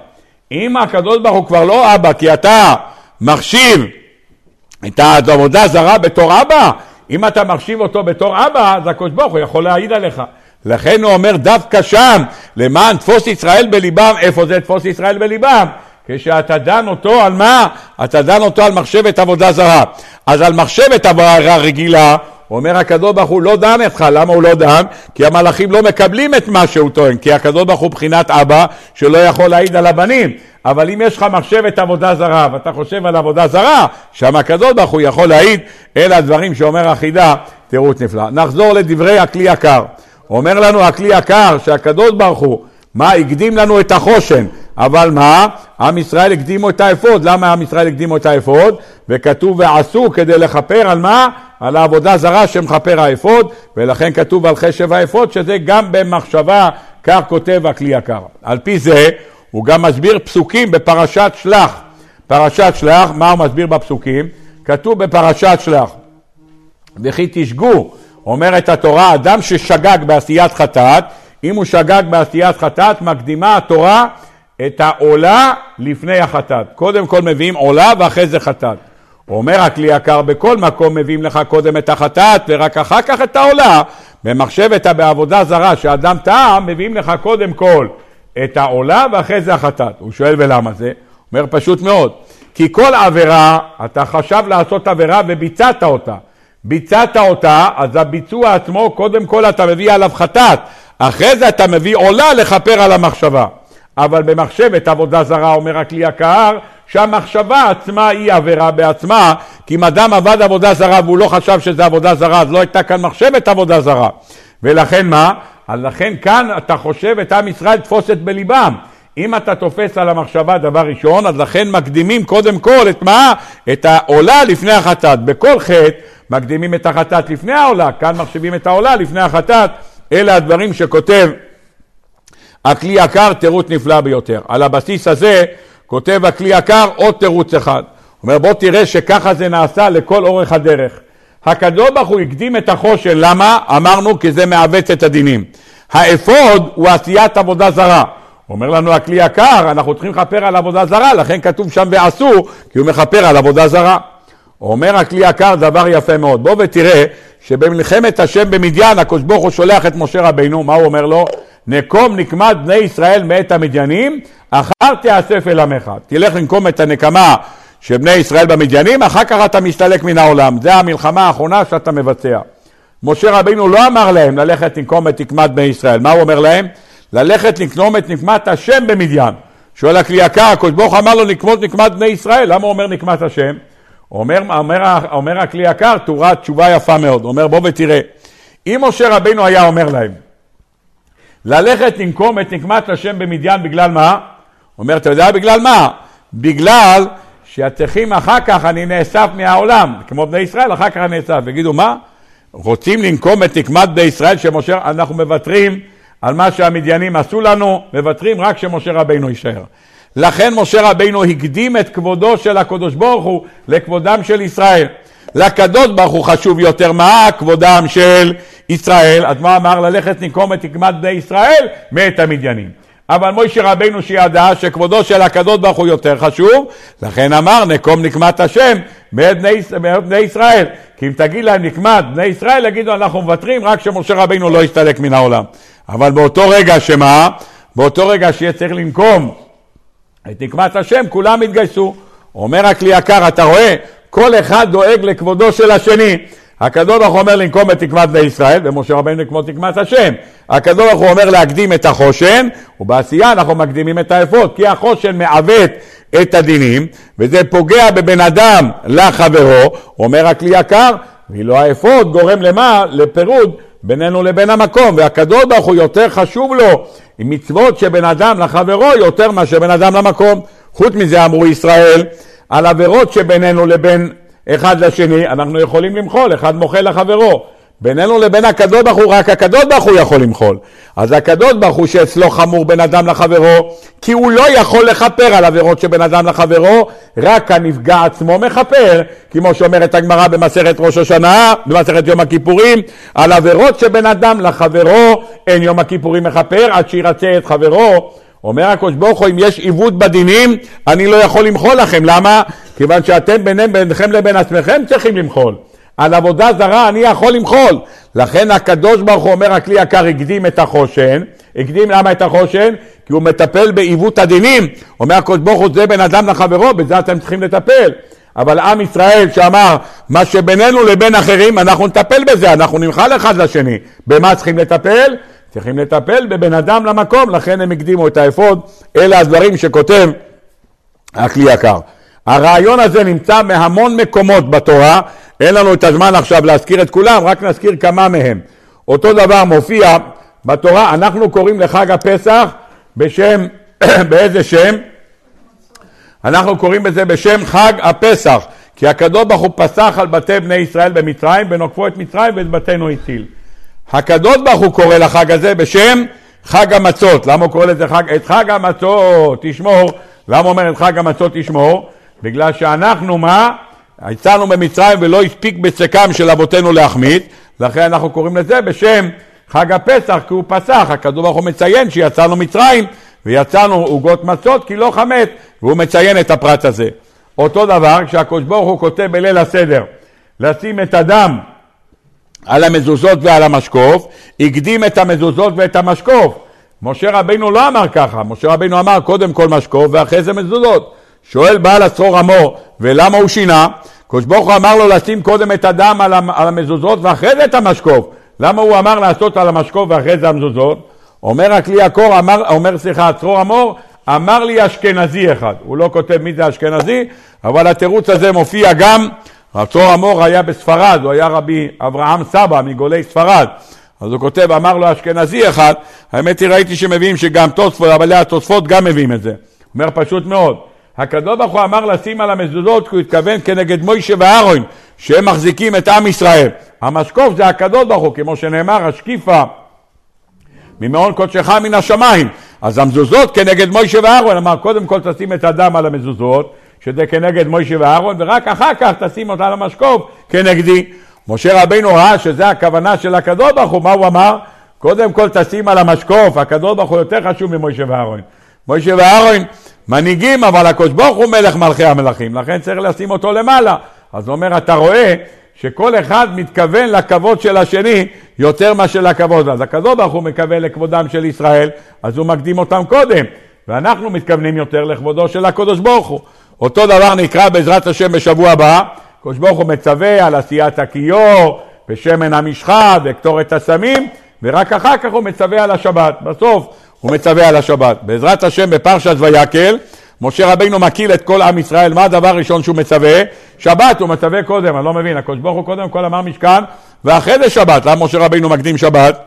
אם הקדוש ברוך הוא כבר לא אבא, כי אתה מחשיב את העבודה זרה בתור אבא, אם אתה מחשיב אותו בתור אבא, אז הקדוש ברוך הוא יכול להעיד עליך. לכן הוא אומר דווקא שם, למען תפוס ישראל בליבם, איפה זה תפוס ישראל בליבם? כשאתה דן אותו על מה? אתה דן אותו על מחשבת עבודה זרה. אז על מחשבת עבודה רגילה, אומר הקדוש ברוך הוא לא דן אותך, למה הוא לא דן? כי המלאכים לא מקבלים את מה שהוא טוען, כי הקדוש ברוך הוא בחינת אבא שלא יכול להעיד על הבנים. אבל אם יש לך מחשבת עבודה זרה ואתה חושב על עבודה זרה, שם הקדוש ברוך הוא יכול להעיד, אלה הדברים שאומר החידה, תירוץ נפלא. נחזור לדברי הכלי יקר. אומר לנו הכלי יקר שהקדוש ברוך הוא, מה, הקדים לנו את החושן, אבל מה? עם ישראל הקדימו את האפוד. למה עם ישראל הקדימו את האפוד? וכתוב ועשו כדי לכפר על מה? על העבודה זרה שמכפר האפוד, ולכן כתוב על חשב האפוד, שזה גם במחשבה, כך כותב הכלי יקר. על פי זה, הוא גם מסביר פסוקים בפרשת שלח. פרשת שלח, מה הוא מסביר בפסוקים? כתוב בפרשת שלח, וכי תשגו, אומרת התורה, אדם ששגג בעשיית חטאת, אם הוא שגג בעשיית חטאת, מקדימה התורה את העולה לפני החטאת. קודם כל מביאים עולה ואחרי זה חטאת. אומר הכלי יקר, בכל מקום מביאים לך קודם את החטאת ורק אחר כך את העולה. במחשבת בעבודה זרה שאדם טעם, מביאים לך קודם כל את העולה ואחרי זה החטאת. הוא שואל ולמה זה? אומר פשוט מאוד, כי כל עבירה, אתה חשב לעשות עבירה וביצעת אותה. ביצעת אותה, אז הביצוע עצמו, קודם כל אתה מביא עליו חטאת, אחרי זה אתה מביא עולה לכפר על המחשבה. אבל במחשבת עבודה זרה, אומר הכלי יקר, שהמחשבה עצמה היא עבירה בעצמה, כי אם אדם עבד עבודה זרה והוא לא חשב שזה עבודה זרה, אז לא הייתה כאן מחשבת עבודה זרה. ולכן מה? אז לכן כאן אתה חושב את עם ישראל תפוסת בליבם. אם אתה תופס על המחשבה דבר ראשון, אז לכן מקדימים קודם כל את מה? את העולה לפני החטאת. בכל חטא מקדימים את החטאת לפני העולה, כאן מחשיבים את העולה לפני החטאת. אלה הדברים שכותב הכלי יקר, תירוץ נפלא ביותר. על הבסיס הזה כותב הכלי יקר עוד תירוץ אחד. הוא אומר בוא תראה שככה זה נעשה לכל אורך הדרך. הקדוש ברוך הוא הקדים את החושן, למה? אמרנו כי זה מעוות את הדינים. האפוד הוא עשיית עבודה זרה. אומר לנו הכלי יקר, אנחנו צריכים לכפר על עבודה זרה, לכן כתוב שם ועשו, כי הוא מכפר על עבודה זרה. אומר הכלי יקר דבר יפה מאוד. בוא ותראה שבמלחמת השם במדיין, הקדוש ברוך הוא שולח את משה רבינו, מה הוא אומר לו? נקום נקמת בני ישראל מאת המדיינים, אחר תיאסף אל עמך. תלך לנקום את הנקמה של בני ישראל במדיינים, אחר כך אתה מסתלק מן העולם. זה המלחמה האחרונה שאתה מבצע. משה רבינו לא אמר להם ללכת לנקום את נקמת בני ישראל, מה הוא אומר להם? ללכת לקנום את נקמת השם במדיין. שואל הכלי יקר, הקדוש ברוך אמר לו לקמות נקמת בני ישראל, למה הוא אומר נקמת השם? אומר, אומר, אומר הכלי יקר, תורה תשובה יפה מאוד, אומר בוא ותראה, אם משה רבינו היה אומר להם, ללכת לנקום את נקמת השם במדיין בגלל מה? אומר, אתה יודע בגלל מה? בגלל שהצריכים אחר כך אני נאסף מהעולם, כמו בני ישראל, אחר כך אני נאסף. יגידו, מה? רוצים לנקום את נקמת בני ישראל שמשה, אנחנו מוותרים על מה שהמדיינים עשו לנו, מוותרים רק שמשה רבינו יישאר. לכן משה רבינו הקדים את כבודו של הקדוש ברוך הוא לכבודם של ישראל. לקדוש ברוך הוא חשוב יותר מה כבודם של ישראל. אז מה אמר? ללכת לנקום את נקמת בני ישראל מאת המדיינים. אבל מוישה רבינו שידע שכבודו של הקדוש ברוך הוא יותר חשוב, לכן אמר נקום נקמת השם מאת בני, בני ישראל. כי אם תגיד להם נקמת בני ישראל, יגידו אנחנו מוותרים רק שמשה רבינו לא יסתלק מן העולם. אבל באותו רגע שמה? באותו רגע שיהיה צריך לנקום את נקמת השם, כולם יתגייסו. אומר הכלי יקר, אתה רואה? כל אחד דואג לכבודו של השני. הקדוש ברוך הוא אומר לנקום את תקמת בני ישראל, ומשה רבינו לקמות תקמת השם. הקדוש ברוך הוא אומר להקדים את החושן, ובעשייה אנחנו מקדימים את האפוד, כי החושן מעוות את הדינים, וזה פוגע בבן אדם לחברו, אומר הכלי יקר, ואילו האפוד גורם למה? לפירוד בינינו לבין המקום, והקדוש ברוך הוא יותר חשוב לו עם מצוות שבין אדם לחברו יותר מאשר בין אדם למקום. חוץ מזה אמרו ישראל, על עבירות שבינינו לבין אחד לשני, אנחנו יכולים למחול, אחד מוחל לחברו. בינינו לבין הקדוש ברוך הוא, רק הקדוש ברוך הוא יכול למחול. אז הקדוש ברוך הוא שאצלו חמור בין אדם לחברו, כי הוא לא יכול לכפר על עבירות שבין אדם לחברו, רק הנפגע עצמו מכפר, כמו שאומרת הגמרא במסכת ראש השנה, במסכת יום הכיפורים, על עבירות שבין אדם לחברו, אין יום הכיפורים מכפר עד שירצה את חברו. אומר הקדוש ברוך הוא, אם יש עיוות בדינים, אני לא יכול למחול לכם. למה? כיוון שאתם ביניהם, ביניכם לבין עצמכם צריכים למחול. על עבודה זרה אני יכול למחול. לכן הקדוש ברוך הוא אומר, הכלי יקר הקדים את החושן. הקדים למה את החושן? כי הוא מטפל בעיוות הדינים. אומר הקדוש ברוך הוא, זה בין אדם לחברו, בזה אתם צריכים לטפל. אבל עם ישראל שאמר, מה שבינינו לבין אחרים, אנחנו נטפל בזה, אנחנו נמחל אחד לשני. במה צריכים לטפל? צריכים לטפל בבין אדם למקום, לכן הם הקדימו את האפוד. אלה הדברים שכותב הכלי יקר. הרעיון הזה נמצא בהמון מקומות בתורה, אין לנו את הזמן עכשיו להזכיר את כולם, רק נזכיר כמה מהם. אותו דבר מופיע בתורה, אנחנו קוראים לחג הפסח בשם, באיזה שם? אנחנו קוראים בזה בשם חג הפסח, כי הקדוש ברוך הוא פסח על בתי בני ישראל במצרים, ונוקפו את מצרים ואת בתינו הציל. הקדוש ברוך הוא קורא לחג הזה בשם חג המצות. למה הוא קורא לזה חג? את חג המצות תשמור. למה אומר את חג המצות תשמור? בגלל שאנחנו מה? יצאנו במצרים ולא הספיק בצקם של אבותינו להחמיץ, לכן אנחנו קוראים לזה בשם חג הפסח, כי הוא פסח. הקדוש ברוך הוא מציין שיצאנו מצרים ויצאנו עוגות מצות כי לא חמץ, והוא מציין את הפרט הזה. אותו דבר כשהקדוש ברוך הוא כותב בליל הסדר לשים את הדם על המזוזות ועל המשקוף, הקדים את המזוזות ואת המשקוף. משה רבינו לא אמר ככה, משה רבינו אמר קודם כל משקוף ואחרי זה מזוזות. שואל בעל הצרור עמו, ולמה הוא שינה? קדוש ברוך הוא אמר לו לשים קודם את הדם על המזוזות ואחרי זה את המשקוף. למה הוא אמר לעשות על המשקוף ואחרי זה המזוזות? אומר הכלי הקור, אמר, אומר סליחה, צרור המור, אמר לי אשכנזי אחד. הוא לא כותב מי זה אשכנזי, אבל התירוץ הזה מופיע גם, צרור המור היה בספרד, הוא היה רבי אברהם סבא מגולי ספרד. אז הוא כותב, אמר לו אשכנזי אחד, האמת היא ראיתי שמביאים שגם תוספות, אבל התוספות גם מביאים את זה. אומר פשוט מאוד. הקדוש ברוך הוא אמר לשים על המזוזות, כי הוא התכוון כנגד מוישה ואהרון, שהם מחזיקים את עם ישראל. המשקוף זה הקדוש ברוך הוא, כמו שנאמר, השקיפה ממעון קודשך מן השמיים. אז המזוזות כנגד מוישה ואהרון, אמר קודם כל תשים את הדם על המזוזות, שזה כנגד מוישה ואהרון, ורק אחר כך תשים אותה על המשקוף כנגדי. משה רבינו ראה שזה הכוונה של הקדוש ברוך הוא, מה הוא אמר? קודם כל תשים על המשקוף, הקדוש ברוך הוא יותר חשוב ממוישה ואהרון. מוישה ואהרון מנהיגים, אבל הקדוש ברוך הוא מלך מלכי המלכים, לכן צריך לשים אותו למעלה. אז הוא אומר, אתה רואה שכל אחד מתכוון לכבוד של השני יותר מאשר לכבוד. אז הקדוש ברוך הוא מכוון לכבודם של ישראל, אז הוא מקדים אותם קודם. ואנחנו מתכוונים יותר לכבודו של הקדוש ברוך הוא. אותו דבר נקרא בעזרת השם בשבוע הבא, הקדוש ברוך הוא מצווה על עשיית הכיור, ושמן המשחה, וקטורת הסמים, ורק אחר כך הוא מצווה על השבת. בסוף הוא מצווה על השבת. בעזרת השם בפרשת ויקל, משה רבינו מקיל את כל עם ישראל, מה הדבר הראשון שהוא מצווה? שבת, הוא מצווה קודם, אני לא מבין, הקדוש ברוך הוא קודם כל אמר משכן, ואחרי זה שבת, למה משה רבינו מקדים שבת?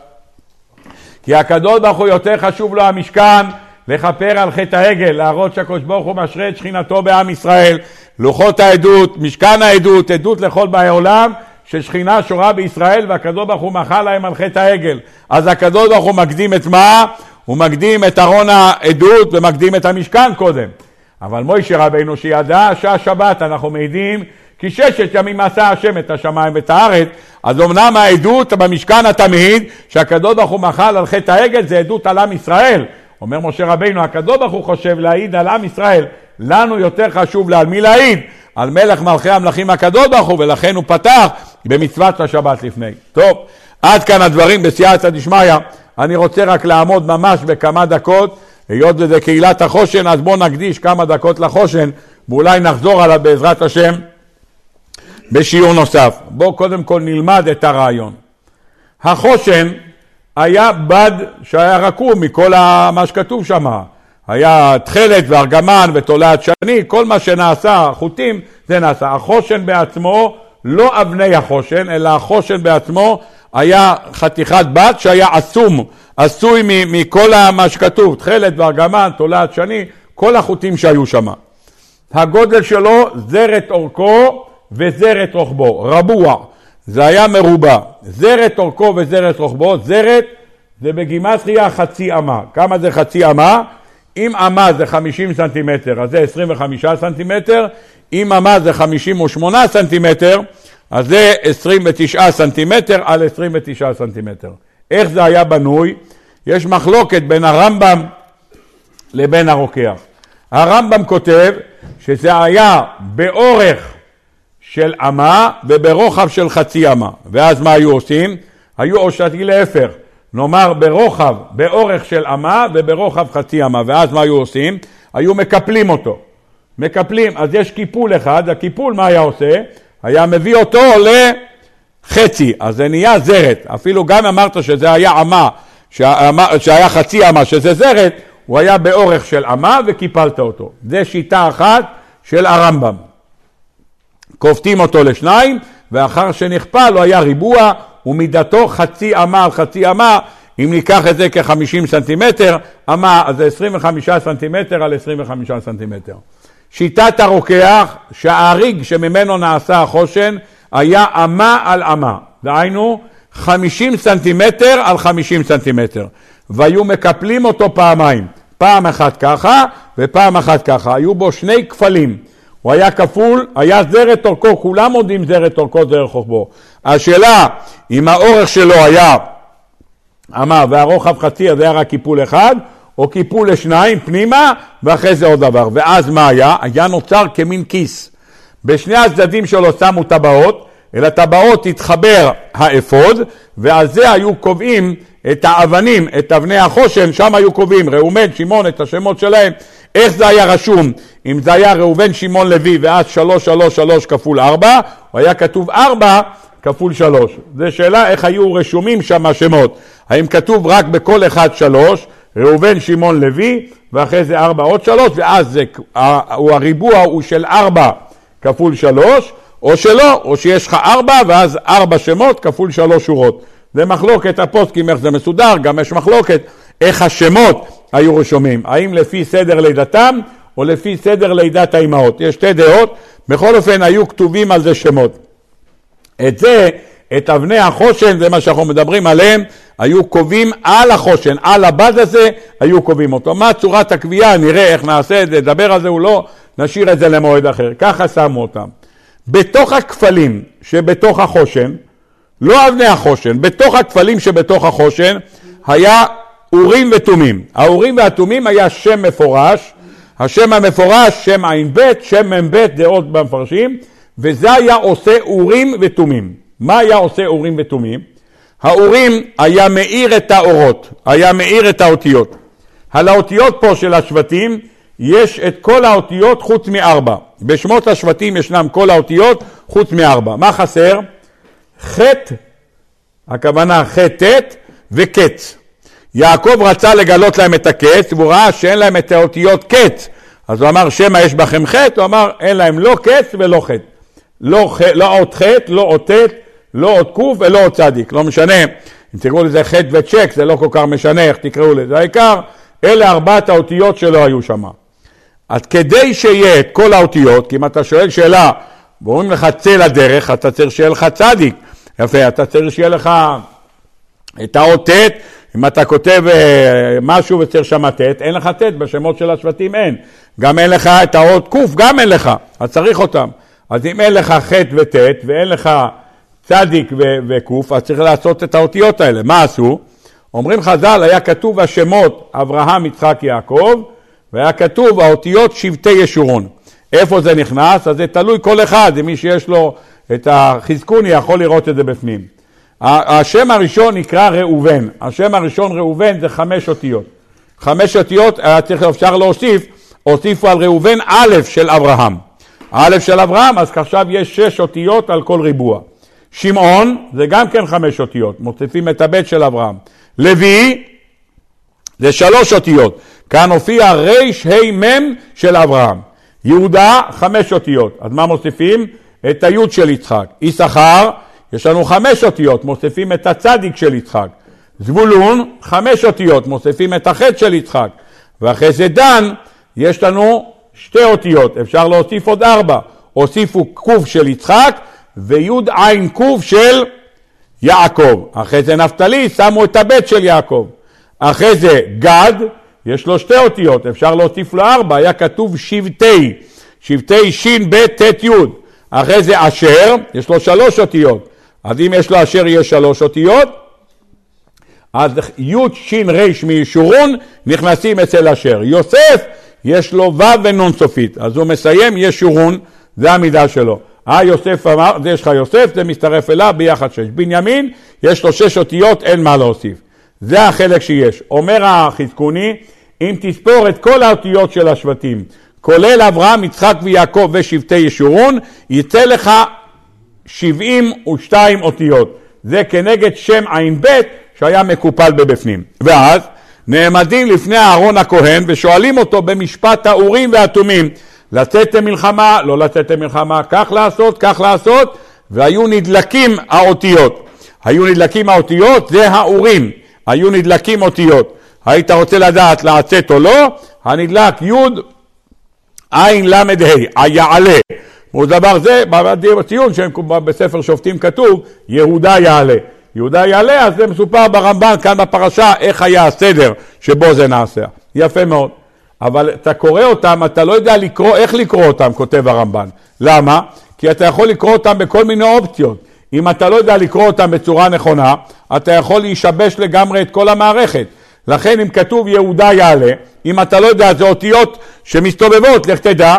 כי הקדוש ברוך הוא יותר חשוב לו המשכן לכפר על חטא העגל, להראות שהקדוש ברוך הוא משרה את שכינתו בעם ישראל, לוחות העדות, משכן העדות, עדות לכל באי עולם, ששכינה שורה בישראל והקדוש ברוך הוא מחל להם על חטא העגל. אז הקדוש ברוך הוא מקדים את מה? הוא מקדים את ארון העדות ומקדים את המשכן קודם. אבל מוישה רבינו שידע שהשבת אנחנו מעידים כי ששת ימים עשה השם את השמיים ואת הארץ, אז אמנם העדות במשכן אתה מעיד שהקדוש ברוך הוא מחל על חטא העגל זה עדות על עם ישראל. אומר משה רבינו, הקדוש ברוך הוא חושב להעיד על עם ישראל, לנו יותר חשוב על מי להעיד? על מלך מלכי המלכים הקדוש ברוך הוא, ולכן הוא פתח במצוות השבת לפני. טוב, עד כאן הדברים בסייעתא דשמיא. אני רוצה רק לעמוד ממש בכמה דקות, היות וזה קהילת החושן, אז בואו נקדיש כמה דקות לחושן, ואולי נחזור עליו בעזרת השם בשיעור נוסף. בואו קודם כל נלמד את הרעיון. החושן היה בד שהיה רקום מכל מה שכתוב שם. היה תכלת וארגמן ותולעת שני, כל מה שנעשה, חוטים, זה נעשה. החושן בעצמו, לא אבני החושן, אלא החושן בעצמו היה חתיכת בת שהיה עצום, עשוי מכל מה שכתוב, תכלת וארגמן, תולעת שני, כל החוטים שהיו שם. הגודל שלו, זרת אורכו וזרת רוחבו, רבוע. זה היה מרובע. זרת אורכו וזרת רוחבו, זרת זה בגימטריה חצי אמה. כמה זה חצי אמה? אם אמה זה 50 סנטימטר, אז זה 25 סנטימטר, אם אמה זה 58 סנטימטר, אז זה 29 סנטימטר על 29 סנטימטר. איך זה היה בנוי? יש מחלוקת בין הרמב"ם לבין הרוקח. הרמב"ם כותב שזה היה באורך של אמה וברוחב של חצי אמה. ואז מה היו עושים? היו עושים להפך, נאמר ברוחב, באורך של אמה וברוחב חצי אמה. ואז מה היו עושים? היו מקפלים אותו. מקפלים, אז יש קיפול אחד, הקיפול מה היה עושה? היה מביא אותו לחצי, אז זה נהיה זרת. אפילו גם אמרת שזה היה אמה, שהיה חצי אמה, שזה זרת, הוא היה באורך של אמה וקיפלת אותו. זה שיטה אחת של הרמב"ם. כופתים אותו לשניים, ואחר שנכפל הוא היה ריבוע, ומידתו חצי אמה על חצי אמה, אם ניקח את זה כ-50 סנטימטר, אמה, אז זה 25 סנטימטר על 25 סנטימטר. שיטת הרוקח, שהאריג שממנו נעשה החושן, היה אמה על אמה. דהיינו, 50 סנטימטר על 50 סנטימטר. והיו מקפלים אותו פעמיים. פעם אחת ככה ופעם אחת ככה. היו בו שני כפלים. הוא היה כפול, היה זרת אורכו, כולם עומדים זרת אורכו דרך רוחבו. השאלה, אם האורך שלו היה אמה והרוחב חצי, אז היה רק קיפול אחד, או קיפול לשניים פנימה, ואחרי זה עוד דבר. ואז מה היה? היה נוצר כמין כיס. בשני הצדדים שלו שמו טבעות, אל הטבעות התחבר האפוד, ועל זה היו קובעים את האבנים, את אבני החושן, שם היו קובעים ראובן, שמעון, את השמות שלהם. איך זה היה רשום? אם זה היה ראובן, שמעון, לוי, ואז שלוש, שלוש, שלוש כפול ארבע, או היה כתוב ארבע כפול שלוש. זו שאלה איך היו רשומים שם השמות. האם כתוב רק בכל אחד שלוש, ראובן, שמעון, לוי, ואחרי זה ארבע עוד שלוש, ואז זה, הריבוע הוא של ארבע כפול שלוש, או שלא, או שיש לך ארבע, ואז ארבע שמות כפול שלוש שורות. זה מחלוקת הפוסקים, איך זה מסודר, גם יש מחלוקת איך השמות היו רשומים, האם לפי סדר לידתם או לפי סדר לידת האימהות. יש שתי דעות, בכל אופן היו כתובים על זה שמות. את זה, את אבני החושן, זה מה שאנחנו מדברים עליהם, היו קובעים על החושן, על הבד הזה, היו קובעים אותו. מה צורת הקביעה, נראה איך נעשה את זה, נדבר על זה או לא, נשאיר את זה למועד אחר. ככה שמו אותם. בתוך הכפלים שבתוך החושן, לא אבני החושן, בתוך הכפלים שבתוך החושן היה אורים ותומים. האורים והתומים היה שם מפורש, השם המפורש, שם ע"ב, שם מ"ב, דעות במפרשים, וזה היה עושה אורים ותומים. מה היה עושה אורים ותומים? האורים היה מאיר את האורות, היה מאיר את האותיות. על האותיות פה של השבטים יש את כל האותיות חוץ מארבע. בשמות השבטים ישנם כל האותיות חוץ מארבע. מה חסר? חטא, הכוונה חטא וקץ. יעקב רצה לגלות להם את הקץ, והוא ראה שאין להם את האותיות קץ. אז הוא אמר, שמא יש בכם חטא? הוא אמר, אין להם לא קץ ולא חטא. לא, לא עוד חטא, לא עוד ט', לא עוד ק' ולא עוד צדיק. לא משנה, אם תקראו לזה חטא וצ'ק, זה לא כל כך משנה איך תקראו לזה. העיקר, אלה ארבעת האותיות שלא היו שם. אז כדי שיהיה את כל האותיות, כי אם אתה שואל שאלה ואומרים לך צא לדרך, אתה צריך שיהיה לך צדיק. יפה, אתה צריך שיהיה לך את האות אם אתה כותב אה, משהו וצריך שם ט', אין לך ט', בשמות של השבטים אין. גם אין לך את האות ק', גם אין לך, אז צריך אותם. אז אם אין לך ח' וט' ואין לך צדיק וק', אז צריך לעשות את האותיות האלה. מה עשו? אומרים חז"ל, היה כתוב השמות אברהם, יצחק, יעקב, והיה כתוב האותיות שבטי ישורון. איפה זה נכנס? אז זה תלוי כל אחד, מי שיש לו את החזקוני יכול לראות את זה בפנים. השם הראשון נקרא ראובן, השם הראשון ראובן זה חמש אותיות. חמש אותיות, צריך, אפשר להוסיף, הוסיפו על ראובן א' של אברהם. א' של אברהם, אז עכשיו יש שש אותיות על כל ריבוע. שמעון זה גם כן חמש אותיות, מוסיפים את הבית של אברהם. לוי זה שלוש אותיות, כאן הופיע רמ של אברהם. יהודה חמש אותיות, אז מה מוסיפים? את היוד של יצחק. יששכר, יש לנו חמש אותיות, מוסיפים את הצדיק של יצחק. זבולון, חמש אותיות, מוסיפים את החטא של יצחק. ואחרי זה דן, יש לנו שתי אותיות, אפשר להוסיף עוד ארבע. הוסיפו קוף של יצחק ויוד עין קוף של יעקב. אחרי זה נפתלי, שמו את הבית של יעקב. אחרי זה גד, יש לו שתי אותיות, אפשר להוסיף לו ארבע, היה כתוב שבטי, שבטי שין, ב', ט', י'. אחרי זה אשר, יש לו שלוש אותיות. אז אם יש לו אשר יהיה שלוש אותיות, אז י' ש' ר' מישורון נכנסים אצל אשר. יוסף יש לו ו' ונון סופית, אז הוא מסיים ישורון, זה המידה שלו. אה יוסף אמר, זה יש לך יוסף, זה מצטרף אליו ביחד שש. בנימין, יש לו שש אותיות, אין מה להוסיף. זה החלק שיש. אומר החזקוני, אם תספור את כל האותיות של השבטים, כולל אברהם, יצחק ויעקב ושבטי ישורון, יצא לך 72 אותיות. זה כנגד שם ע"ב שהיה מקופל בבפנים. ואז נעמדים לפני אהרון הכהן ושואלים אותו במשפט האורים והתומים, לצאת למלחמה, לא לצאת למלחמה, כך לעשות, כך לעשות, והיו נדלקים האותיות. היו נדלקים האותיות, זה האורים, היו נדלקים אותיות. היית רוצה לדעת לצאת או לא, הנדלק י' עין ל"ה, היעלה. דבר זה, בציון בספר שופטים כתוב, יהודה יעלה. יהודה יעלה, אז זה מסופר ברמב"ן כאן בפרשה איך היה הסדר שבו זה נעשה. יפה מאוד. אבל אתה קורא אותם, אתה לא יודע לקרוא, איך לקרוא אותם, כותב הרמב"ן. למה? כי אתה יכול לקרוא אותם בכל מיני אופציות. אם אתה לא יודע לקרוא אותם בצורה נכונה, אתה יכול להישבש לגמרי את כל המערכת. לכן אם כתוב יהודה יעלה, אם אתה לא יודע, זה אותיות שמסתובבות, לך תדע,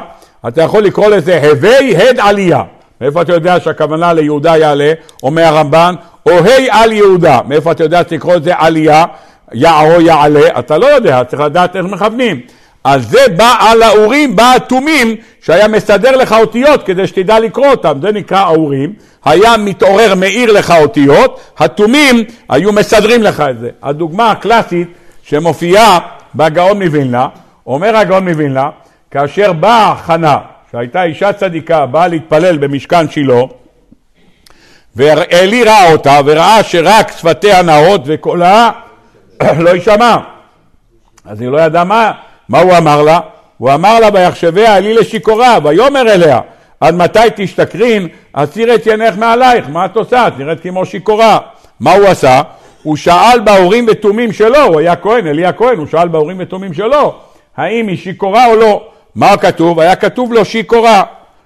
אתה יכול לקרוא לזה הווי הד עלייה. מאיפה אתה יודע שהכוונה ליהודה יעלה, אומר הרמב"ן, או ה' על יהודה. מאיפה אתה יודע שתקרוא את זה עלייה, יערו יעלה? אתה לא יודע, צריך לדעת איך מכוונים. אז זה בא על האורים, בא התומים, שהיה מסדר לך אותיות כדי שתדע לקרוא אותם, זה נקרא האורים, היה מתעורר, מאיר לך אותיות, התומים היו מסדרים לך את זה. הדוגמה הקלאסית שמופיעה בגאון מווילנה, אומר הגאון מווילנה, כאשר באה חנה, שהייתה אישה צדיקה, באה להתפלל במשכן שילה, ואלי ראה אותה וראה שרק שפתיה נאות וקולה לא יישמע. אז היא לא ידעה מה, מה הוא אמר לה? הוא אמר לה ויחשביה אלי לשיכורה ויאמר אליה עד מתי תשתכרין אסיר את ינך מעלייך מה את עושה? את נראית כמו שיכורה. מה הוא עשה? הוא שאל בהורים ותומים שלו, הוא היה כהן, אלי הכהן, הוא שאל בהורים ותומים שלו האם היא שיכורה או לא. מה כתוב? היה כתוב לו שיכורה.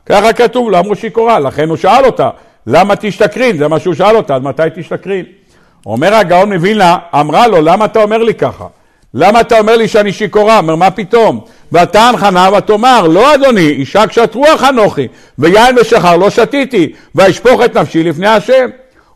ככה כתוב לו, אמרו שיכורה, לכן הוא שאל אותה למה תשתכרין? זה מה שהוא שאל אותה, אז מתי תשתכרין? אומר הגאון מווילנה, אמרה לו, למה אתה אומר לי ככה? למה אתה אומר לי שאני שיכורה? אומר, מה פתאום? ותען חנה ותאמר, לא אדוני, אישה קשת רוח אנוכי, ויין ושחר לא שתיתי, ואשפוך את נפשי לפני השם.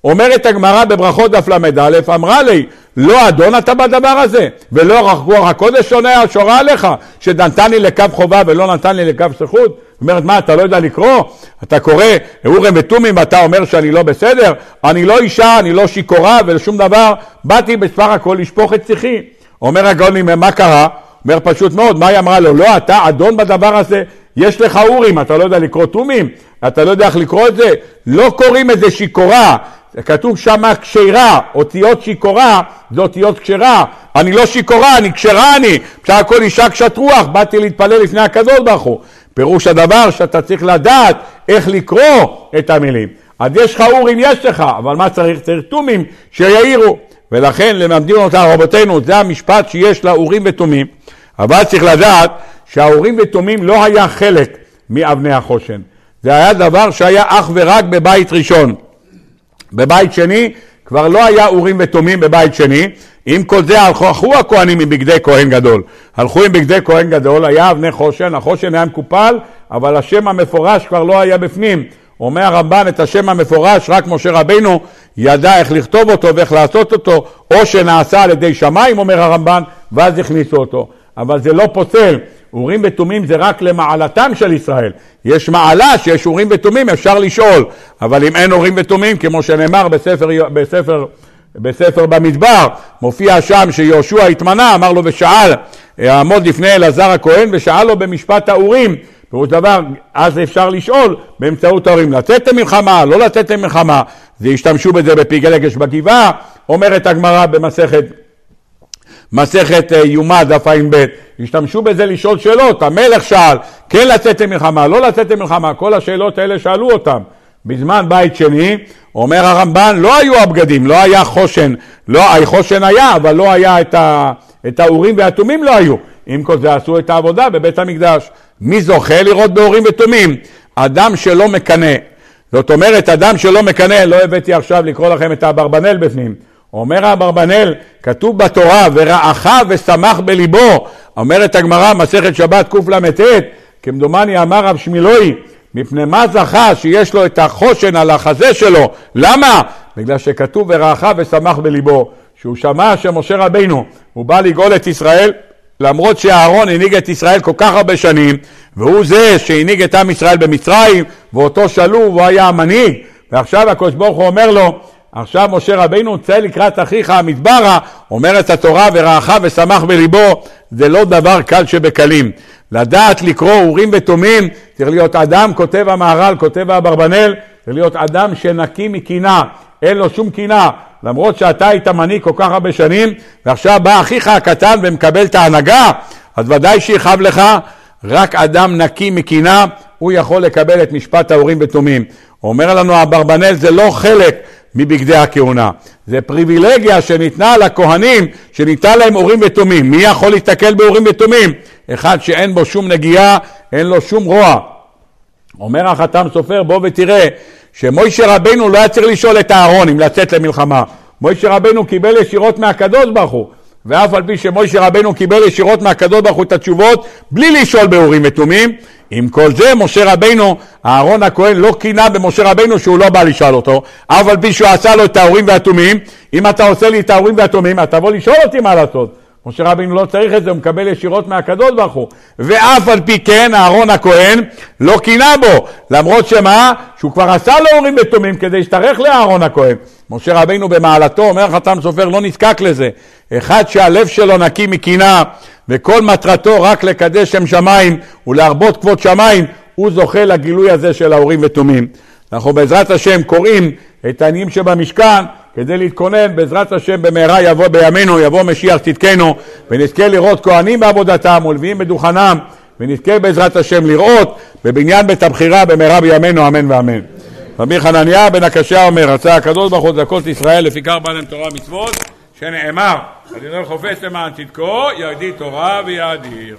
אומרת הגמרא בברכות דף ל"א, אמרה לי, לא אדון אתה בדבר הזה, ולא רוח הקודש שונה שורה עליך, שנתן לי לקו חובה ולא נתן לי לקו זכות? אומרת, מה, אתה לא יודע לקרוא? אתה קורא אורם ותומים ואתה אומר שאני לא בסדר? אני לא אישה, אני לא שיכורה ולשום דבר, באתי בסך הכל לשפוך את שיחי. אומר הגאונים, מה קרה? אומר פשוט מאוד, מה היא אמרה לו? לא, אתה אדון בדבר הזה, יש לך אורים, אתה לא יודע לקרוא תומים? אתה לא יודע איך לקרוא את זה? לא קוראים את זה שיכורה, כתוב שם כשרה, אותיות שיכורה זה אותיות כשרה. אני לא שיכורה, אני כשרה אני. בסך הכל אישה קשת רוח, באתי להתפלל לפני הקדוש ברוך הוא. פירוש הדבר שאתה צריך לדעת איך לקרוא את המילים. אז יש לך אורים, יש לך, אבל מה צריך? צריך תומים שיעירו. ולכן למדדים אותה רבותינו, זה המשפט שיש לאורים ותומים. אבל צריך לדעת שהאורים ותומים לא היה חלק מאבני החושן. זה היה דבר שהיה אך ורק בבית ראשון. בבית שני כבר לא היה אורים ותומים בבית שני, עם כל זה הלכו הכהנים עם בגדי כהן גדול. הלכו עם בגדי כהן גדול, היה אבני חושן, החושן היה מקופל, אבל השם המפורש כבר לא היה בפנים. אומר הרמב"ן את השם המפורש, רק משה רבינו ידע איך לכתוב אותו ואיך לעשות אותו, או שנעשה על ידי שמיים, אומר הרמב"ן, ואז הכניסו אותו. אבל זה לא פוסל. אורים ותומים זה רק למעלתם של ישראל. יש מעלה שיש אורים ותומים, אפשר לשאול. אבל אם אין אורים ותומים, כמו שנאמר בספר, בספר, בספר במדבר, מופיע שם שיהושע התמנה, אמר לו ושאל, יעמוד לפני אלעזר הכהן ושאל לו במשפט האורים. פירוש דבר, אז אפשר לשאול באמצעות ההורים, לצאת למלחמה, לא לצאת למלחמה, זה השתמשו בזה בפגלגש בגבעה, אומרת הגמרא במסכת מסכת אה, יומא דף ע"ב, השתמשו בזה לשאול שאלות, המלך שאל, כן לצאת למלחמה, לא לצאת למלחמה, כל השאלות האלה שאלו אותם. בזמן בית שני, אומר הרמב"ן, לא היו הבגדים, לא היה חושן, לא, חושן היה, אבל לא היה את, ה, את האורים והתומים לא היו. עם כל זה עשו את העבודה בבית המקדש. מי זוכה לראות באורים ותומים? אדם שלא מקנא. זאת אומרת, אדם שלא מקנא, לא הבאתי עכשיו לקרוא לכם את האברבנל בפנים. אומר אברבנאל, כתוב בתורה, ורעך ושמח בליבו. אומרת הגמרא, מסכת שבת קלט, כמדומני אמר רב שמילואי, מפני מה זכה שיש לו את החושן על החזה שלו? למה? בגלל שכתוב ורעך ושמח בליבו. שהוא שמע שמשה רבינו, הוא בא לגאול את ישראל, למרות שאהרון הנהיג את ישראל כל כך הרבה שנים, והוא זה שהנהיג את עם ישראל במצרים, ואותו שלו, והוא היה המנהיג, ועכשיו הקדוש ברוך הוא אומר לו, עכשיו משה רבינו צא לקראת אחיך המדברה, אומרת התורה ורעך ושמח בליבו, זה לא דבר קל שבקלים. לדעת לקרוא אורים ותומים, צריך להיות אדם, כותב המהר"ל, כותב אברבנאל, צריך להיות אדם שנקי מקנאה, אין לו שום קנאה. למרות שאתה היית מנהיג כל כך הרבה שנים, ועכשיו בא אחיך הקטן ומקבל את ההנהגה, אז ודאי שיכאב לך, רק אדם נקי מקנאה, הוא יכול לקבל את משפט האורים ותומים. אומר לנו אברבנאל, זה לא חלק מבגדי הכהונה. זה פריבילגיה שניתנה לכהנים, שניתן להם אורים ותומים. מי יכול להסתכל באורים ותומים? אחד שאין בו שום נגיעה, אין לו שום רוע. אומר החתם סופר, בוא ותראה שמוישה רבנו לא היה צריך לשאול את אהרון אם לצאת למלחמה. מוישה רבנו קיבל ישירות מהקדוש ברוך הוא. ואף על פי שמוישה רבנו קיבל ישירות מהקדוש ברוך הוא את התשובות, בלי לשאול באורים ותומים, עם כל זה, משה רבינו, אהרון הכהן לא קינה במשה רבינו שהוא לא בא לשאול אותו, אף על פי שהוא עשה לו את האורים והתומים, אם אתה עושה לי את האורים והתומים, אתה תבוא לשאול אותי מה לעשות. משה רבינו לא צריך את זה, הוא מקבל ישירות מהקדוש ברוך הוא. ואף על פי כן, אהרון הכהן לא קינה בו, למרות שמה? שהוא כבר עשה לו הורים ותומים כדי להשתרך לאהרון הכהן. משה רבינו במעלתו, אומר חתם סופר, לא נזקק לזה. אחד שהלב שלו נקי מקנאה, וכל מטרתו רק לקדש שם שמיים ולהרבות כבוד שמיים, הוא זוכה לגילוי הזה של ההורים ותומים. אנחנו בעזרת השם קוראים את העניים שבמשכן כדי להתכונן, בעזרת השם במהרה יבוא בימינו, יבוא משיח צדקנו, ונזכה לראות כהנים בעבודתם ולוויים בדוכנם, ונזכה בעזרת השם לראות בבניין בית הבחירה במהרה בימינו, אמן ואמן. רבי חנניה בן הקשה אומר, רצה הקדוש ברוך הוא לזכות ישראל לפיכך בא להם תורה ומצוות, שנאמר, אדוני חופש למען צדקו, יגדיל תורה ויאדיר.